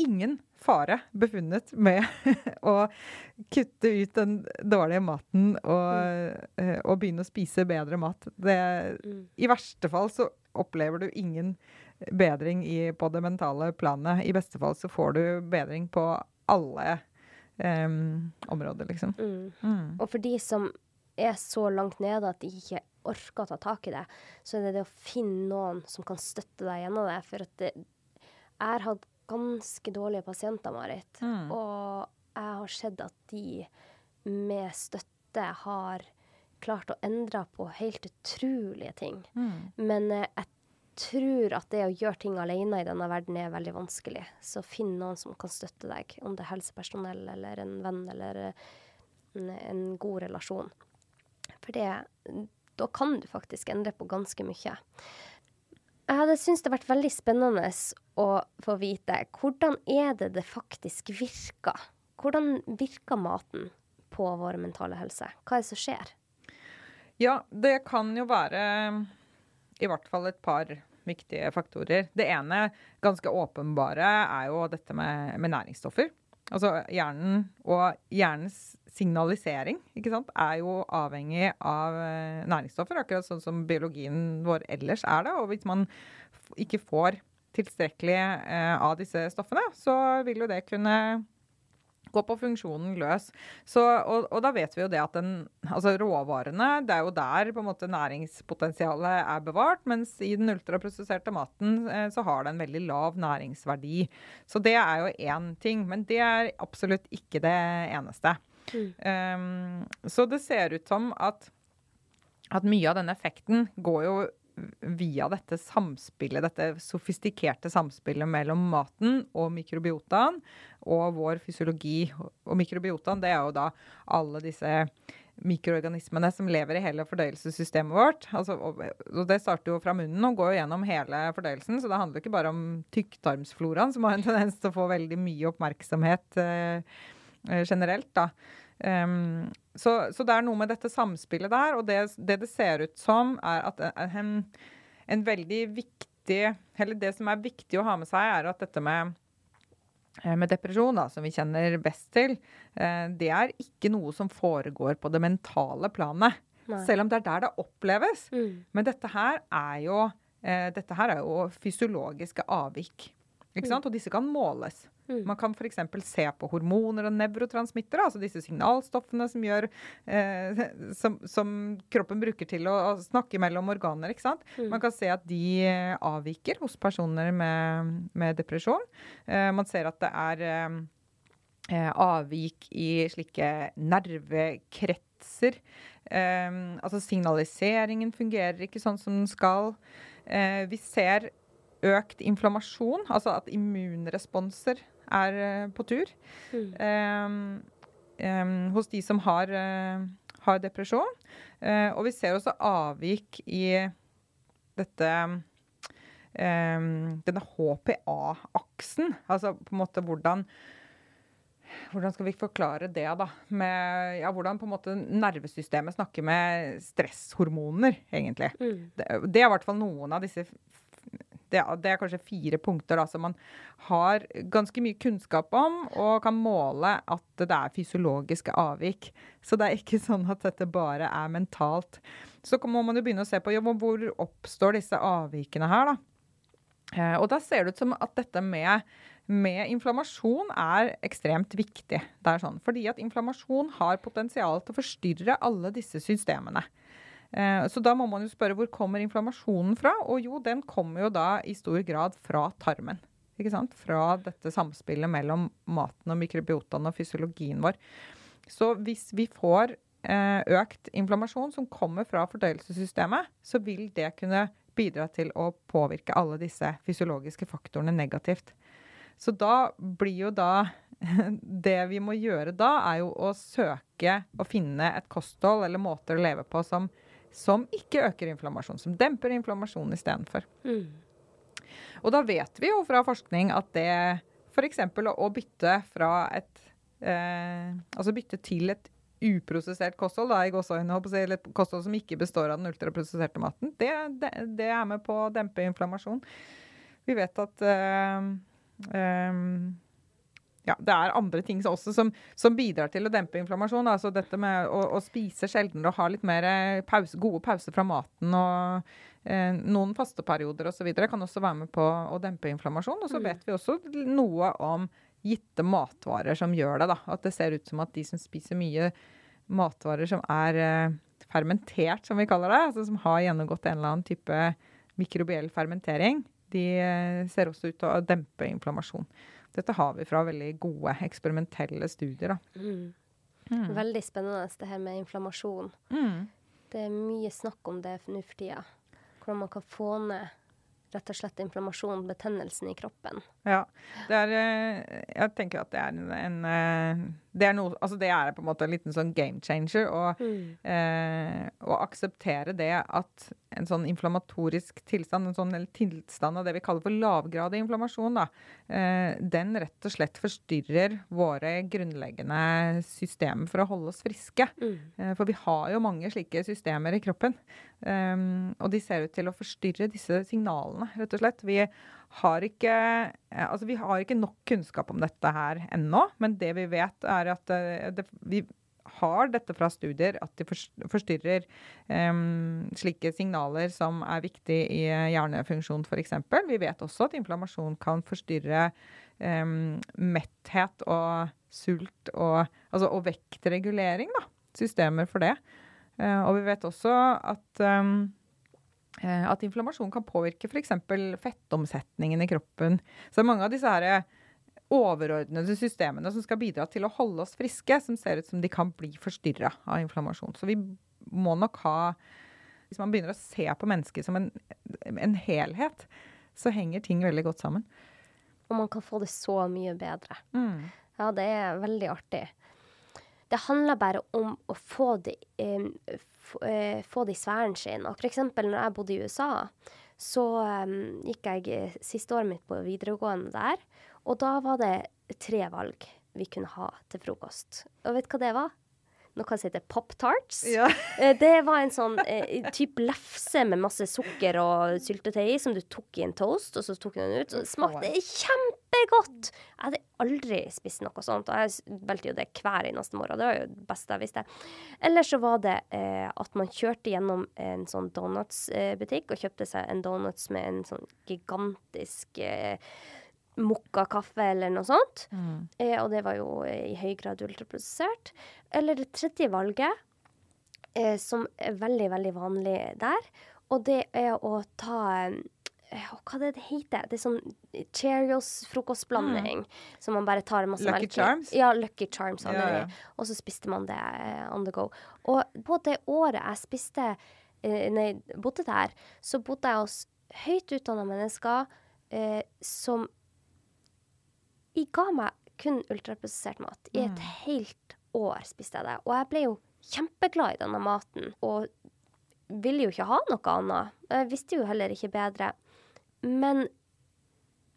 ingen fare befunnet med [laughs] å kutte ut den dårlige maten og, mm. og begynne å spise bedre mat. Det, Mm. I verste fall så opplever du ingen bedring i, på det mentale planet. I beste fall så får du bedring på alle um, områder, liksom. Mm. Mm. Og for de som er så langt nede at de ikke orker å ta tak i det, så er det det å finne noen som kan støtte deg gjennom det. For at det, jeg har hatt ganske dårlige pasienter, Marit. Mm. Og jeg har sett at de med støtte har klart å endre på helt utrolige ting. Mm. Men eh, jeg tror at det å gjøre ting alene i denne verden er veldig vanskelig. Så finn noen som kan støtte deg, om det er helsepersonell eller en venn eller eh, en, en god relasjon. For det, da kan du faktisk endre på ganske mye. Jeg hadde syntes det hadde vært veldig spennende å få vite hvordan er det det faktisk virker? Hvordan virker maten på vår mentale helse? Hva er det som skjer? Ja, det kan jo være i hvert fall et par viktige faktorer. Det ene, ganske åpenbare, er jo dette med, med næringsstoffer. Altså hjernen og hjernens signalisering ikke sant, er jo avhengig av eh, næringsstoffer, akkurat sånn som biologien vår ellers er det. Og hvis man ikke får tilstrekkelig eh, av disse stoffene, så vil jo det kunne gå på funksjonen løs. Så, og, og da vet vi jo det at den, altså råvarene, det er jo der på en måte næringspotensialet er bevart, mens i den ultraprosesserte maten eh, så har det en veldig lav næringsverdi. Så det er jo én ting, men det er absolutt ikke det eneste. Mm. Um, så det ser ut som at, at mye av denne effekten går jo via dette samspillet, dette sofistikerte samspillet mellom maten og mikrobiotaen og vår fysiologi. Og mikrobiotaen det er jo da alle disse mikroorganismene som lever i hele fordøyelsessystemet vårt. Altså, og, det starter jo fra munnen og går jo gjennom hele fordøyelsen, så det handler ikke bare om tykktarmsfloraen, som har en tendens til å få veldig mye oppmerksomhet eh, eh, generelt. da. Um, så, så det er noe med dette samspillet der, og det det, det ser ut som, er at en, en veldig viktig Eller det som er viktig å ha med seg, er at dette med eh, med depresjon, da, som vi kjenner best til, eh, det er ikke noe som foregår på det mentale planet. Nei. Selv om det er der det oppleves. Mm. Men dette her er jo, eh, dette her er jo fysiologiske avvik. Ikke sant? Og disse kan måles. Mm. Man kan f.eks. se på hormoner og nevrotransmittere, altså disse signalstoffene som, gjør, eh, som, som kroppen bruker til å, å, snakke mellom organer. ikke sant? Mm. Man kan se at de eh, avviker hos personer med, med depresjon. Eh, man ser at det er eh, eh avvik i slike nervekretser. Eh, altså signaliseringen fungerer ikke sånn som den skal. vi ser økt inflammasjon, altså at immunresponser er uh, på tur. Mm. Um, um, hos de som har, uh, har depresjon. Uh, og vi ser også avvik i dette um, denne HPA-aksen. Altså på en måte hvordan hvordan skal vi forklare det, da? Med, ja, hvordan på en måte nervesystemet snakker med stresshormoner, egentlig. Mm. Det, det, er i hvert fall noen av disse det, det, er kanskje fire punkter da, som man har ganske mye kunnskap om, og kan måle at det er fysiologiske avvik. Så det er ikke sånn at dette bare er mentalt. Så må man jo begynne å se på ja, hvor oppstår disse avvikene her, da. Eh, og da ser det ut som at dette med, med inflammasjon er ekstremt viktig. Det er sånn, fordi at inflammasjon har potensial til å forstyrre alle disse systemene. Eh, så da må man jo spørre hvor kommer inflammasjonen fra? Og jo, den kommer jo da i stor grad fra tarmen. Ikke sant? Fra dette samspillet mellom maten og mikrobiotaen og fysiologien vår. Så hvis vi får eh, økt inflammasjon som kommer fra fordøyelsessystemet, så vil det kunne bidra til å påvirke alle disse fysiologiske faktorene negativt. Så da blir jo da [laughs] Det vi må gjøre da, er jo å søke å finne et kosthold eller måter å leve på som som ikke øker inflammasjon, som demper inflammasjon istedenfor. Mm. Og da vet vi jo fra forskning at det f.eks. å bytte fra et eh, Altså bytte til et uprosessert kosthold, da, i gåseøynene, eller et kosthold som ikke består av den ultraprosesserte maten, det, det, det, er med på å dempe inflammasjon. Vi vet at eh, eh, ja, det er andre ting også som, som, bidrar til å dempe inflammasjon. Altså dette med å, å spise sjeldnere og ha litt mer eh, pause, gode pauser fra maten og eh, noen fasteperioder osv. kan også være med på å dempe inflammasjon. Og så mm. vet vi også noe om gitte matvarer som gjør det. da. At det ser ut som at de som spiser mye matvarer som er eh, fermentert, som vi kaller det, altså som har gjennomgått en eller annen type mikrobiell fermentering, de eh, ser også ut til å dempe inflammasjon. Dette har vi fra veldig gode eksperimentelle studier. Mm. Mm. Veldig spennende det her med inflammasjon. Mm. Det er mye snakk om det nå for tida. Hvordan man kan få ned rett og slett inflammasjon, betennelsen i kroppen. Ja. Det er, eh, jeg tenker at det er en, en eh, det, er noe, altså det er på en måte en liten sånn game changer. Å mm. eh, akseptere det at en sånn inflammatorisk tilstand, en sånn tilstand av det vi kaller for lavgradig inflammasjon, da, eh, den rett og slett forstyrrer våre grunnleggende systemer for å holde oss friske. Mm. Eh, for vi har jo mange slike systemer i kroppen. Um, og de ser ut til å forstyrre disse signalene, rett og slett. Vi har ikke, eh, altså vi har ikke nok kunnskap om dette her ennå, men det vi vet, er at eh, det, vi har dette fra studier, at de forstyrrer um, slike signaler som er viktige i hjernefunksjon, f.eks. Vi vet også at inflammasjon kan forstyrre um, metthet og sult og, altså, og vektregulering. Da. Systemer for det. Uh, og vi vet også at um, at inflammasjon kan påvirke f.eks. fettomsetningen i kroppen. Så mange av disse her eh, overordnede systemene som skal bidra til å holde oss friske, som ser ut som de kan bli forstyrra av inflammasjon. Så vi må nok ha Hvis man begynner å se på mennesket som en, en helhet, så henger ting veldig godt sammen. Og man kan få det så mye bedre. Mm. Ja, det er veldig artig. Det handler bare om å få det, eh, Eh, få de sfæren sin. Og f.eks. når jeg bodde i USA, så um, gikk jeg eh, siste året mitt på videregående der. Og da var det tre valg vi kunne ha til frokost. Og vet du hva det var? noe som heter Pop-Tarts. Ja. [laughs] Eh, det var en sånn eh, type lefse med masse sukker og syltetøy i, som du tok i en toast, og så tok du den ut. Og det smakte kjempegodt! Jeg hadde aldri spist noe sånt, og jeg valgte jo det hver eneste morgen. Det var jo det beste jeg visste. Eller så var det eh, at man kjørte gjennom en sånn donutsbutikk og kjøpte seg en donuts med en sånn gigantisk eh, mokkakaffe eller noe sånt. Mm. Eh, og det var jo i høy grad ultraprosessert. Eller det tredje valget, eh, som er veldig, veldig vanlig der, og det er å ta eh, hva er det heter? Det er sånn Cheerios-frokostblanding som man bare tar masse Mm. Lucky melk i. Charms? Ja, Lucky Charms hadde Ja, ja. Og så spiste man det eh, on the go. Og på det året jeg spiste eh, Nei, bodde der, så bodde jeg hos høyt utdanna mennesker eh, som de ga meg kun ultraprosessert mat. I et helt år spiste jeg det. Og jeg ble jo kjempeglad i denne maten. Og ville jo ikke ha noe annet. Jeg visste jo heller ikke bedre. Men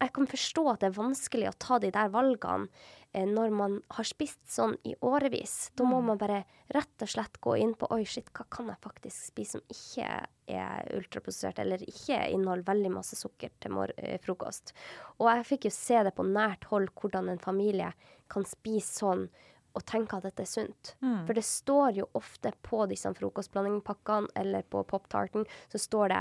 jeg kan forstå at det er vanskelig å ta de der valgene eh, når man har spist sånn i årevis. Da må man bare rett og slett gå inn på Oi, shit, hva kan jeg faktisk spise som ikke er ultraprosessert, eller ikke inneholder veldig masse sukker til eh, frokost. Og jeg fikk jo se det på nært hold hvordan en familie kan spise sånn og tenke at dette er sunt. For det står jo ofte på disse frokostblandingpakkene eller på pop-tarten, så står det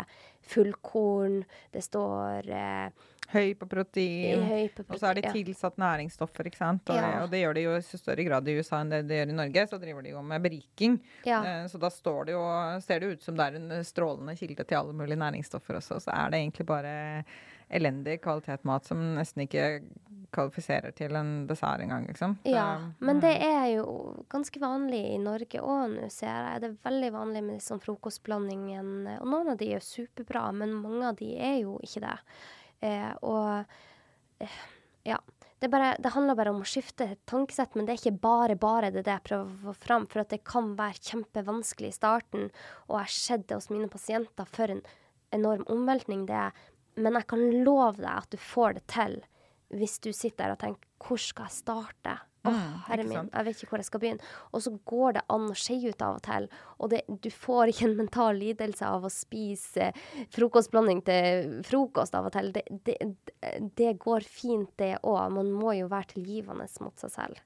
fullkorn, det står eh, Høy på protein. høy på Og så er det tilsatt ja. næringsstoffer, ikke sant. Og, Ja. og det gjør de jo i større grad i USA enn det de gjør i Norge. Så driver de jo med beriking. Ja. Eh, Så da står det jo, ser det ut som det er en strålende kilde til alle mulige næringsstoffer også. Så er det egentlig bare elendig kvalitetsmat som nesten ikke kvalifiserer til en dessert engang, liksom. Så, Ja, men det mm. er jo ganske vanlig i Norge òg nå, ser jeg. Det er veldig vanlig med sånn frokostblandingen. Og noen av de er superbra, men mange av de er jo ikke det. Eh, og eh, ja. Det, bare, det handler bare om å skifte tankesett, men det er ikke bare bare det, det jeg prøver å få fram. For at det kan være kjempevanskelig i starten, og jeg har sett det hos mine pasienter for en enorm omveltning det er. Men jeg kan love deg at du får det til hvis du sitter der og tenker hvor skal jeg starte? Å, oh, herre min, jeg vet ikke hvor jeg skal begynne. Og så går det an å skeie ut av og til. Og det, du får ikke en mental lidelse av å spise frokostblanding til frokost av og til. Det, det, det går fint, det òg. Man må jo være tilgivende mot seg selv.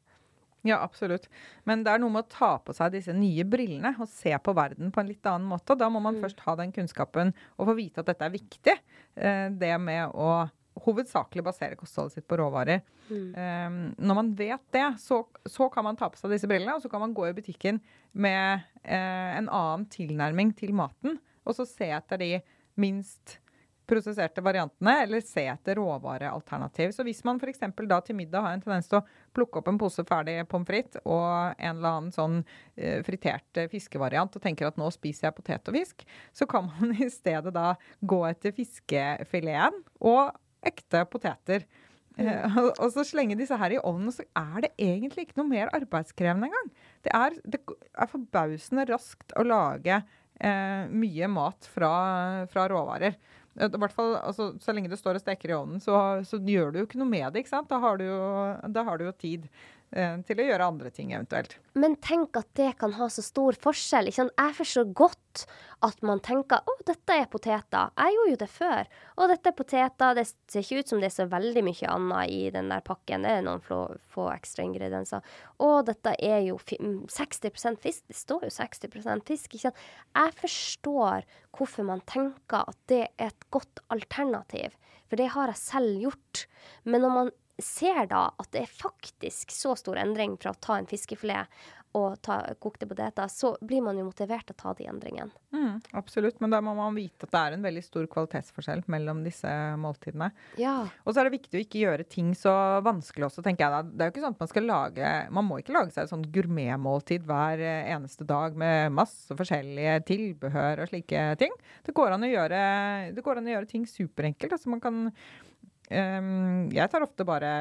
Ja, absolutt. Men det er noe med å ta på seg disse nye brillene og se på verden på en litt annen måte. Da må Mm. man først ha den kunnskapen og få vite at dette er viktig. Eh, Det med å hovedsakelig basere kostholdet sitt på råvarer. Mm. Um, når man vet det, så, så kan man ta på seg disse brillene, og så kan man gå i butikken med eh, en annen tilnærming til maten, og så se etter de minst prosesserte variantene, eller se etter råvarealternativ. Så hvis man f.eks. da til middag har en tendens til å plukke opp en pose ferdig pommes frites og en eller annen sånn uh, fritert eh, fiskevariant og tenker at nå spiser jeg potet og fisk, så kan man [laughs] i stedet da gå etter fiskefileten og ekte poteter. Mm. og, og så slenge disse her i ovnen, så er det egentlig ikke noe mer arbeidskrevende engang. Det er, det er forbausende raskt å lage eh, mye mat fra, fra råvarer. Eh, I hvert fall, altså, Så lenge det står og steker i ovnen, så, så gjør du jo ikke noe med det. ikke sant? Da har du jo, har du jo tid til å gjøre andre ting eventuelt. Men tenk at det kan ha så stor forskjell. Jeg forstår godt at man tenker å, dette er poteter. Jeg gjorde jo det før. Og dette er poteter. Det ser ikke ut som det er så veldig mye annet i den der pakken. Det er noen få, få ekstra ingredienser. Og dette er jo fi- mm, 60% fisk. Det står jo 60% fisk. Ikke sant? Jeg forstår hvorfor man tenker at det er et godt alternativ. For det har jeg selv gjort. Men når man ser da at det er faktisk så stor endring fra å ta en fiskefilet og ta kokte poteter, så blir man jo motivert til å ta de endringene. Mm, absolutt, men da må man vite at det er en veldig stor kvalitetsforskjell mellom disse måltidene. Ja. Og så er det viktig å ikke gjøre ting så vanskelig også, tenker jeg da. Det er jo ikke sånn at man skal lage Man må ikke lage seg et sånt gourmetmåltid hver eneste dag med masse forskjellige tilbehør og slike ting. Det går an å gjøre, det går an å gjøre ting superenkelt. Altså man kan ehm, jeg tar ofte bare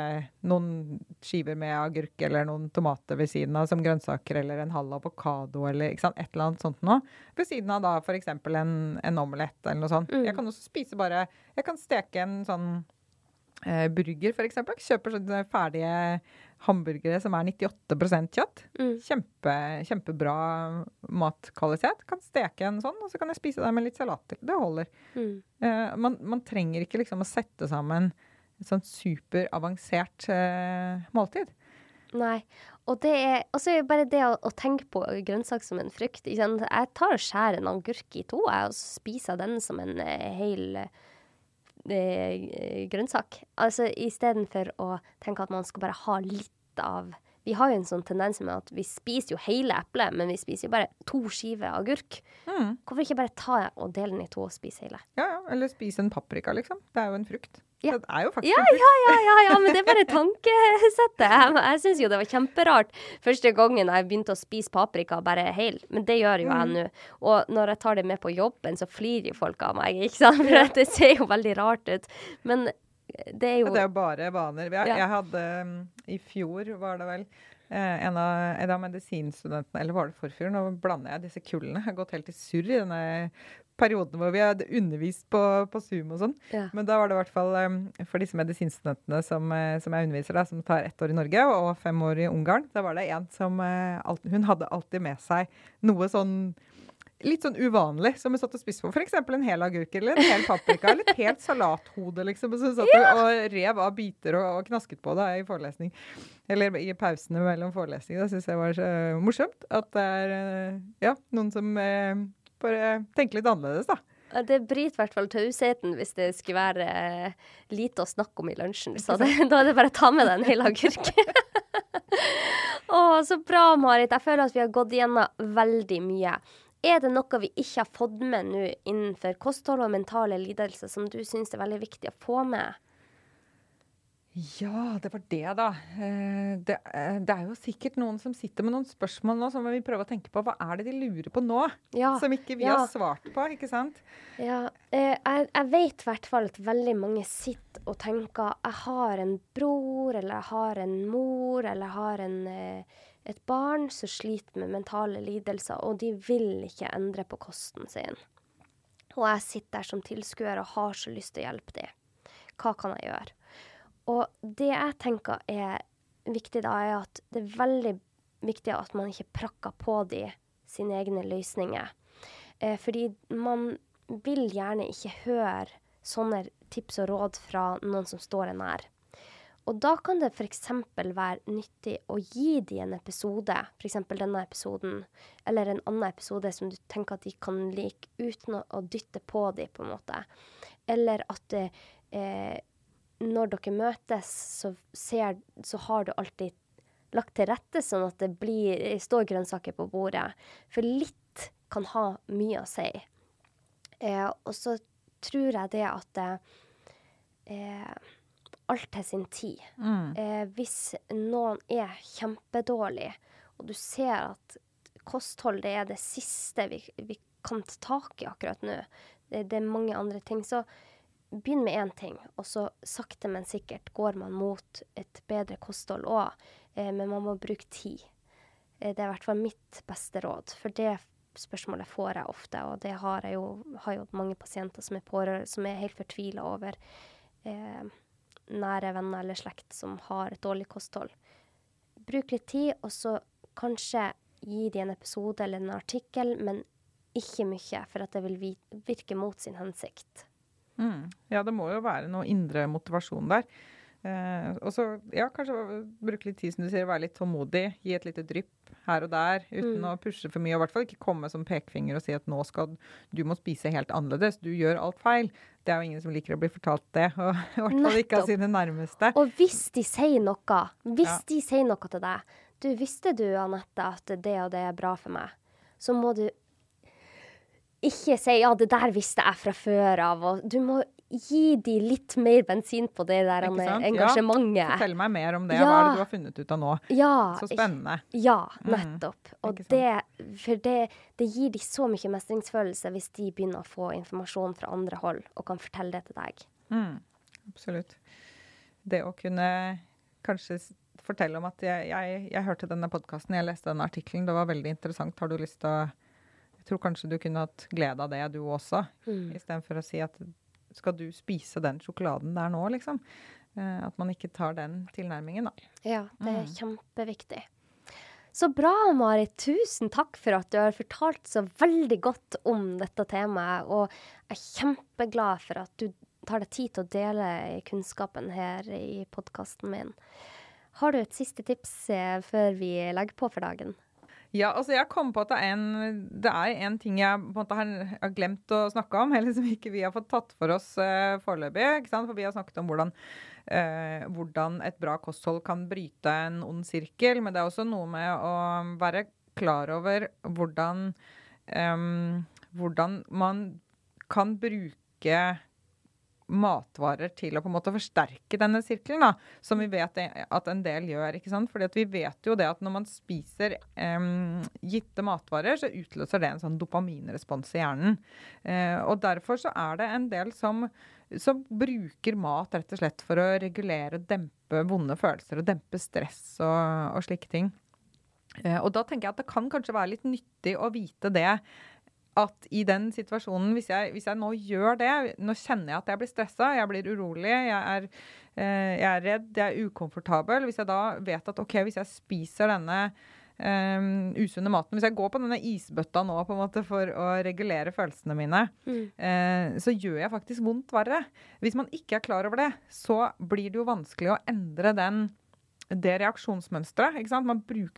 noen skiver med agurk eller noen tomater ved siden av som grønnsaker, eller en halv avokado eller sant, et eller annet sånt noe. Ved siden av da f.eks. En, en omelett eller noe sånt. Mm. Jeg kan også spise bare Jeg kan steke en sånn eh, burger, f.eks. Kjøper sånne ferdige hamburgere som er 98% kjøtt. Mm. Kjempe, kjempebra matkvalitet. Kan steke en sånn, og så kan jeg spise det med litt salat til. Det holder. Mm. Eh, man, man trenger ikke liksom å sette sammen et sånt superavansert eh, måltid. Nei. Og det er også bare det å, å tenke på grønnsak som en frukt. Jeg tar og skjærer en agurk i to, jeg, og så spiser jeg den som en eh, hel eh, grønnsak. Altså istedenfor å tenke at man skal bare ha litt av Vi har jo en sånn tendens med at vi spiser jo hele eplet, men vi spiser jo bare to skiver agurk. Mm. Hvorfor ikke bare ta og dele den i to og spise hele? Ja, ja. Eller spise en paprika, liksom. Det er jo en frukt. Ja. Det er jo faktisk Ja, ja, ja, ja, ja, men det er bare tankesettet. Jeg, jeg syns jo det var kjemperart første gangen jeg begynte å spise paprika bare hel, men det gjør jo jeg nå. Og når jeg tar det med på jobben, så flirer jo folk av meg, ikke sant? For det ser jo veldig rart ut. Men det er jo Det er jo bare vaner. Jeg, jeg hadde um, I fjor var det vel eh, en av, en av medisinstudentene Eller var det forfjor? Nå blander jeg disse kullene. Jeg har gått helt i surr i denne perioden hvor vi hadde undervist på, på Zoom og sånn. Ja. Men da var det i hvert fall um, for disse medisinstudentene som, eh, som jeg underviser, da, som tar ett år i Norge og fem år i Ungarn, da var det en som uh, alt, Hun hadde alltid med seg noe sånn litt sånn uvanlig som hun satt og spiste på. F.eks. en hel agurk eller en hel paprika eller et helt salathode. liksom. Og så satt hun og rev av biter og, og knasket på det i forelesning. Eller i pausene mellom forelesningene. Det syns jeg var så morsomt. At det er eh, ja, noen som eh, bare tenke litt annerledes, da. Det bryter i hvert fall tausheten hvis det skulle være eh, lite å snakke om i lunsjen. Så det, [laughs] da er det bare å ta med deg en hel agurk. Å, så bra, Marit. Jeg føler at vi har gått igjennom veldig mye. Er det noe vi ikke har fått med nå innenfor kosthold og mentale lidelser som du syns er veldig viktig å få med? Ja, det var det, da. Eh, Det, eh, det er jo sikkert noen som sitter med noen spørsmål nå som vi prøver å tenke på. Hva er det de lurer på nå? Ja. Som ikke vi ja. har svart på, ikke sant? Ja, eh, jeg, jeg vet i hvert fall at veldig mange sitter og tenker jeg har en bror, eller jeg har en mor, eller jeg har en, et barn som sliter med mentale lidelser, og de vil ikke endre på kosten sin. Og jeg sitter der som tilskuer og har så lyst til å hjelpe dem. Hva kan jeg gjøre? Og det jeg tenker er viktig da, er at det er veldig viktig at man ikke prakker på de sine egne løsninger. Eh, fordi man vil gjerne ikke høre sånne tips og råd fra noen som står en nær. Og da kan det f.eks. være nyttig å gi de en episode, f.eks. denne episoden, eller en annen episode som du tenker at de kan like, uten å, dytte på de, på en måte. Eller at eh, når dere møtes, så, ser, så har du alltid lagt til rette sånn at det blir, står grønnsaker på bordet. For litt kan ha mye å si. Eh, og så tror jeg det at eh, alt til sin tid. Eh, hvis noen er kjempedårlig, og du ser at kosthold det er det siste vi, vi kan ta tak i akkurat nå, det, det er mange andre ting, så begynn med én ting, og så sakte, men sikkert går man mot et bedre kosthold òg. Eh, men man må bruke tid. Eh, det er i hvert fall mitt beste råd, for det spørsmålet får jeg ofte, og det har jeg jo, har jo mange pasienter som er pårørende, som er helt fortvila over eh, nære venner eller slekt som har et dårlig kosthold. Bruk litt tid, og så kanskje gi de en episode eller en artikkel, men ikke mye, for at det vil virke mot sin hensikt. Mm. Ja, det må jo være noe indre motivasjon der. Eh, og så, ja, kanskje bruke litt tid, som du sier, være litt tålmodig. Gi et lite drypp her og der, uten Mm. å pushe for mye. Og i hvert fall ikke komme som pekefinger og si at nå skal du må spise helt annerledes. Du gjør alt feil. Det er jo ingen som liker å bli fortalt det. [laughs] Og i hvert fall ikke av sine nærmeste. Og hvis de sier noe, hvis Ja. de sier noe til deg Du, visste du, Anette, at det og det er bra for meg? Så må du ikke si 'ja, det der visste jeg fra før av', og du må gi de litt mer bensin på det der sant? Ja. engasjementet. Fortell meg mer om det. Ja. Hva er det du har funnet ut av nå? Ja, Så spennende. Ja, Mm. nettopp. Og det, for det, det gir de så mye mestringsfølelse hvis de begynner å få informasjon fra andre hold og kan fortelle det til deg. Mm, absolutt. Det å kunne kanskje fortelle om at jeg, jeg, jeg hørte denne podkasten, jeg leste denne artikkelen, det var veldig interessant. Har du lyst til å Jeg tror kanskje du kunne hatt glede av det, du også. Mm. Istedenfor å si at skal du spise den sjokoladen der nå, liksom? Eh, at man ikke tar den tilnærmingen, da. Ja, det er Mm. kjempeviktig. Så bra, Marit. Tusen takk for at du har fortalt så veldig godt om dette temaet. Og jeg er kjempeglad for at du tar deg tid til å dele kunnskapen her i podkasten min. Har du et siste tips eh, før vi legger på for dagen? Ja, altså jeg kom på at det er en, det er en ting jeg på en måte har, har glemt å snakke om, [laughs] eller som ikke vi har fått tatt for oss uh, foreløpig. ikke sant? For vi har snakket om hvordan, uh, hvordan et bra kosthold kan bryte en ond sirkel. Men det er også noe med å være klar over hvordan, um, hvordan man kan bruke matvarer til å på en måte forsterke denne sirkelen, da, som vi vet at en del gjør. ikke sant? Fordi at vi vet jo det at når man spiser um, gitte matvarer, så utløser det en sånn dopaminrespons i hjernen. Uh, og derfor så er det en del som, som, bruker mat rett og slett for å regulere og dempe vonde følelser og dempe stress og, og slike ting. Eh, og da tenker jeg at det kan kanskje være litt nyttig å vite det at i den situasjonen, hvis jeg, hvis jeg, nå gjør det Nå kjenner jeg at jeg blir stressa, jeg blir urolig, jeg er, eh, jeg er, redd, jeg er ukomfortabel. Hvis jeg da vet at OK, hvis jeg spiser denne um, usunne maten Hvis jeg går på denne isbøtta nå på en måte for å regulere følelsene mine, mm. eh, så gjør jeg faktisk vondt verre. Hvis man ikke er klar over det, så blir det jo vanskelig å endre den det reaksjonsmønsteret.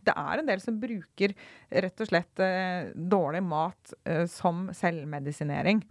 Det er en del som bruker rett og slett eh, dårlig mat eh, som selvmedisinering.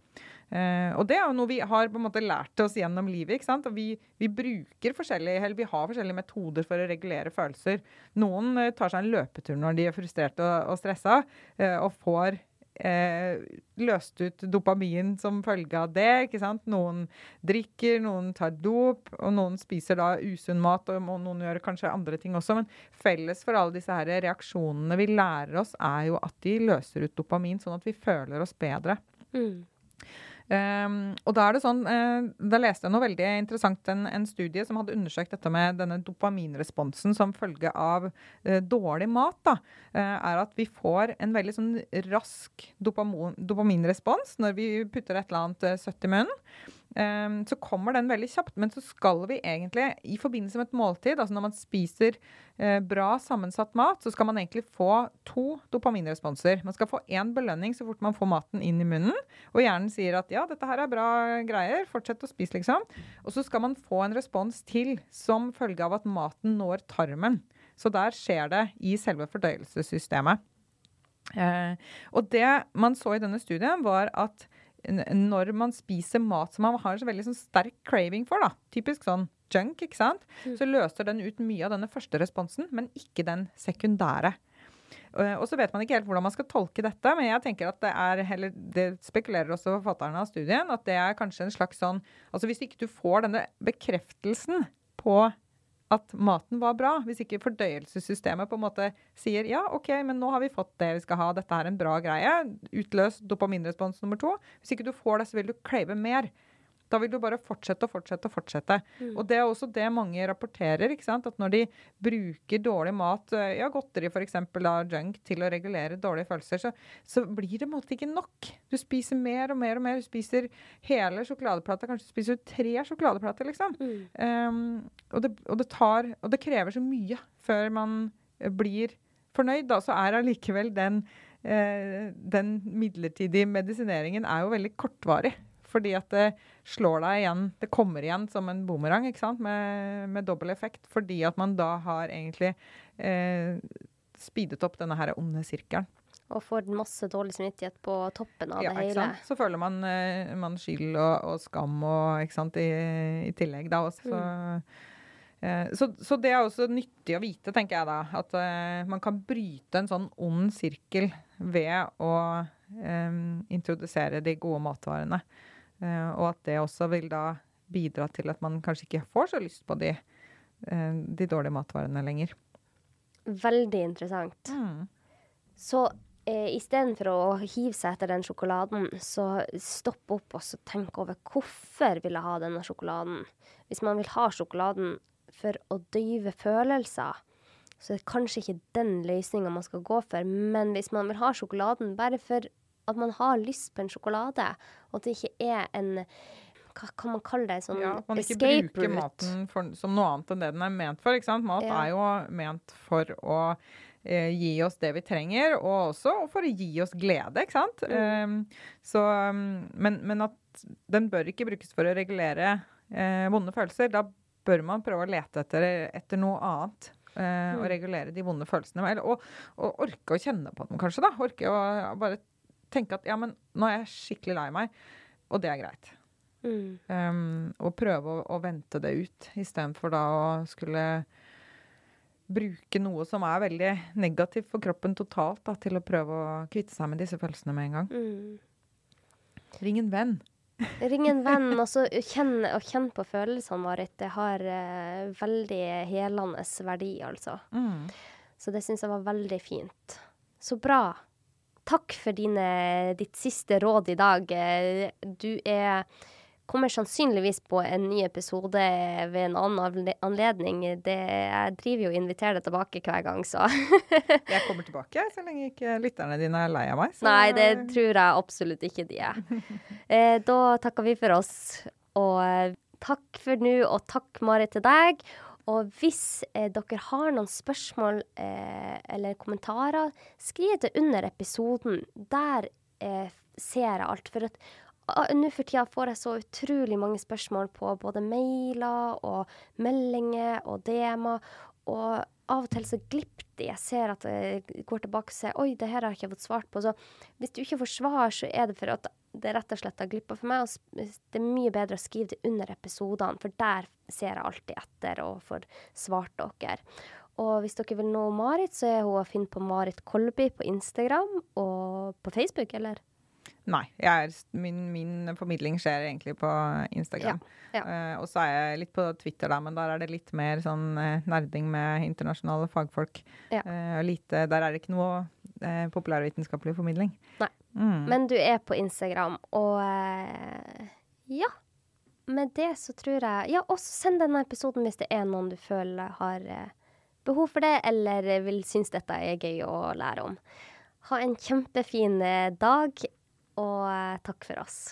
Eh, og det er jo noe vi har på en måte lært oss gjennom livet. ikke sant? Og vi, vi bruker forskjellige, eller vi har forskjellige metoder for å regulere følelser. Noen eh, tar seg en løpetur når de er frustrerte og, og stressa, eh, og får eh, løst ut dopamin som følge av det. ikke sant? Noen drikker, noen tar dop, og noen spiser da usunn mat. Og noen gjør kanskje andre ting også. Men felles for alle disse her reaksjonene vi lærer oss, er jo at de løser ut dopamin, sånn at vi føler oss bedre. Mm. Um, og Da er det sånn, uh, da leste jeg noe veldig interessant, en, en, studie som hadde undersøkt dette med denne dopaminresponsen som følge av uh, dårlig mat. da, uh, er At vi får en veldig sånn rask dopaminrespons når vi putter et eller annet søtt i munnen. Um, så kommer den veldig kjapt. Men så skal vi egentlig, i forbindelse med et måltid, altså når man spiser uh, bra sammensatt mat, så skal man egentlig få to dopaminresponser. Man skal få én belønning så fort man får maten inn i munnen, og hjernen sier at ja, dette her er bra greier, fortsett å spise, liksom. Og så skal man få en respons til som følge av at maten når tarmen. Så der skjer det i selve fordøyelsessystemet. Uh, og det man så i denne studien, var at når man spiser mat som man har en så veldig sånn sterk craving for, da, typisk sånn junk, ikke sant, mm. så løser den ut mye av denne første responsen, men ikke den sekundære. Og så vet man ikke helt hvordan man skal tolke dette, men jeg tenker at det er heller, det spekulerer også forfatterne av studien, at det er kanskje en slags sånn Altså hvis ikke du får denne bekreftelsen på at maten var bra. Hvis ikke fordøyelsessystemet på en måte sier ja, OK, men nå har vi fått det vi skal ha, dette er en bra greie. Utløs dopaminrespons nummer to. Hvis ikke du får det, så vil du crave mer. Da vil du bare fortsette og fortsette og fortsette. Mm. Og det er også det mange rapporterer. ikke sant? At når de bruker dårlig mat, eh, ja, godteri f.eks., junk, til å regulere dårlige følelser, så, så blir det på en måte ikke nok. Du spiser mer og mer og mer. Du spiser hele sjokoladeplata. Kanskje du spiser tre sjokoladeplater, liksom. Mm. Um, og, det, og, det, tar Og det krever så mye før man blir fornøyd, da. Så er allikevel den eh, den midlertidige medisineringen er jo veldig kortvarig. Fordi at det slår deg igjen Det kommer igjen som en bumerang ikke sant? Med, med dobbel effekt. Fordi at man da har egentlig eh, speedet opp denne her onde sirkelen. Og får masse dårlig samvittighet på toppen av ja, det hele. Så føler man, eh, man skyld og, og, skam og, ikke sant, i, i tillegg da også. Så, mm. så, så, det er også nyttig å vite, tenker jeg da. At eh, man kan bryte en sånn ond sirkel ved å eh, introdusere de gode matvarene. Uh, og at det også vil da bidra til at man kanskje ikke får så lyst på de, uh, de dårlige matvarene lenger. Veldig interessant. Mm. Så eh, istedenfor å hive seg etter den sjokoladen, så stopp opp og tenk over hvorfor vil jeg ha denne sjokoladen. Hvis man vil ha sjokoladen for å døyve følelser, så er det kanskje ikke den løsninga man skal gå for. Men hvis man vil ha sjokoladen bare for at man har lyst på en sjokolade, og at det ikke er en hva kan man kalle det? Sånn ja, man ikke bruker maten for, som noe annet enn det den er ment for. ikke sant? Mat ja. er jo ment for å eh, gi oss det vi trenger, og også for å gi oss glede, ikke sant? Mm. Um, så, men, men, at den bør ikke brukes for å regulere eh, vonde følelser. Da bør man prøve å lete etter, etter noe annet. eh, og regulere de vonde følelsene. Eller, og, og orke å kjenne på dem, kanskje. da. Orke å bare tenke at ja, men nå er jeg skikkelig lei meg, og det er greit. Mm. Um, og prøve å, å vente det ut, istedenfor da å skulle bruke noe som er veldig negativt for kroppen totalt, da, til å prøve å kvitte seg med disse følelsene med en gang. Mm. Ring en venn. Ring en venn, [laughs] og så kjenn, og kjenn på følelsene, Marit. Det har uh, veldig helende verdi, altså. Mm. Så det syns jeg var veldig fint. Så bra. Takk for dine, ditt siste råd i dag. Eh, Du er kommer sannsynligvis på en ny episode ved en annen anledning. Det, jeg driver jo og inviterer deg tilbake hver gang, så [laughs] Jeg kommer tilbake så lenge ikke lytterne dine er lei av meg. så- Nei, det tror jeg absolutt ikke de er. [laughs] Eh, da takker vi for oss. Og eh, takk for nå, og takk, Marit, til deg. Og hvis eh, dere har noen spørsmål eh, eller kommentarer, skriv det under episoden. Der eh, ser jeg alt. For at nå for tida får jeg så utrolig mange spørsmål på både mailer og meldinger og DM-er. Og av og til så glipper de. Jeg ser at jeg går tilbake og ser Oi, det her har jeg ikke fått svart på. Så hvis du ikke får svar, så er det for at det rett og slett har glippa for meg. Og det er mye bedre å skrive det under episodene, for der ser jeg alltid etter og får svart dere. Og hvis dere vil nå Marit, så er hun å finne på Marit Kolby på Instagram og på Facebook, eller? Nei. Er, min, min formidling skjer egentlig på Instagram. Ja, ja. Uh, og så er jeg litt på Twitter, da, men der er det litt mer sånn uh, nerding med internasjonale fagfolk. Ja. Uh, lite, der er det ikke noe eh, populærvitenskapelig formidling. Nei. Mm. Men du er på Instagram, og eh, ja. Med det så tror jeg Ja, også send denne episoden hvis det er noen du føler har eh, behov for det, eller vil synes dette er gøy å lære om. Ha en kjempefin eh, dag, og eh, takk for oss.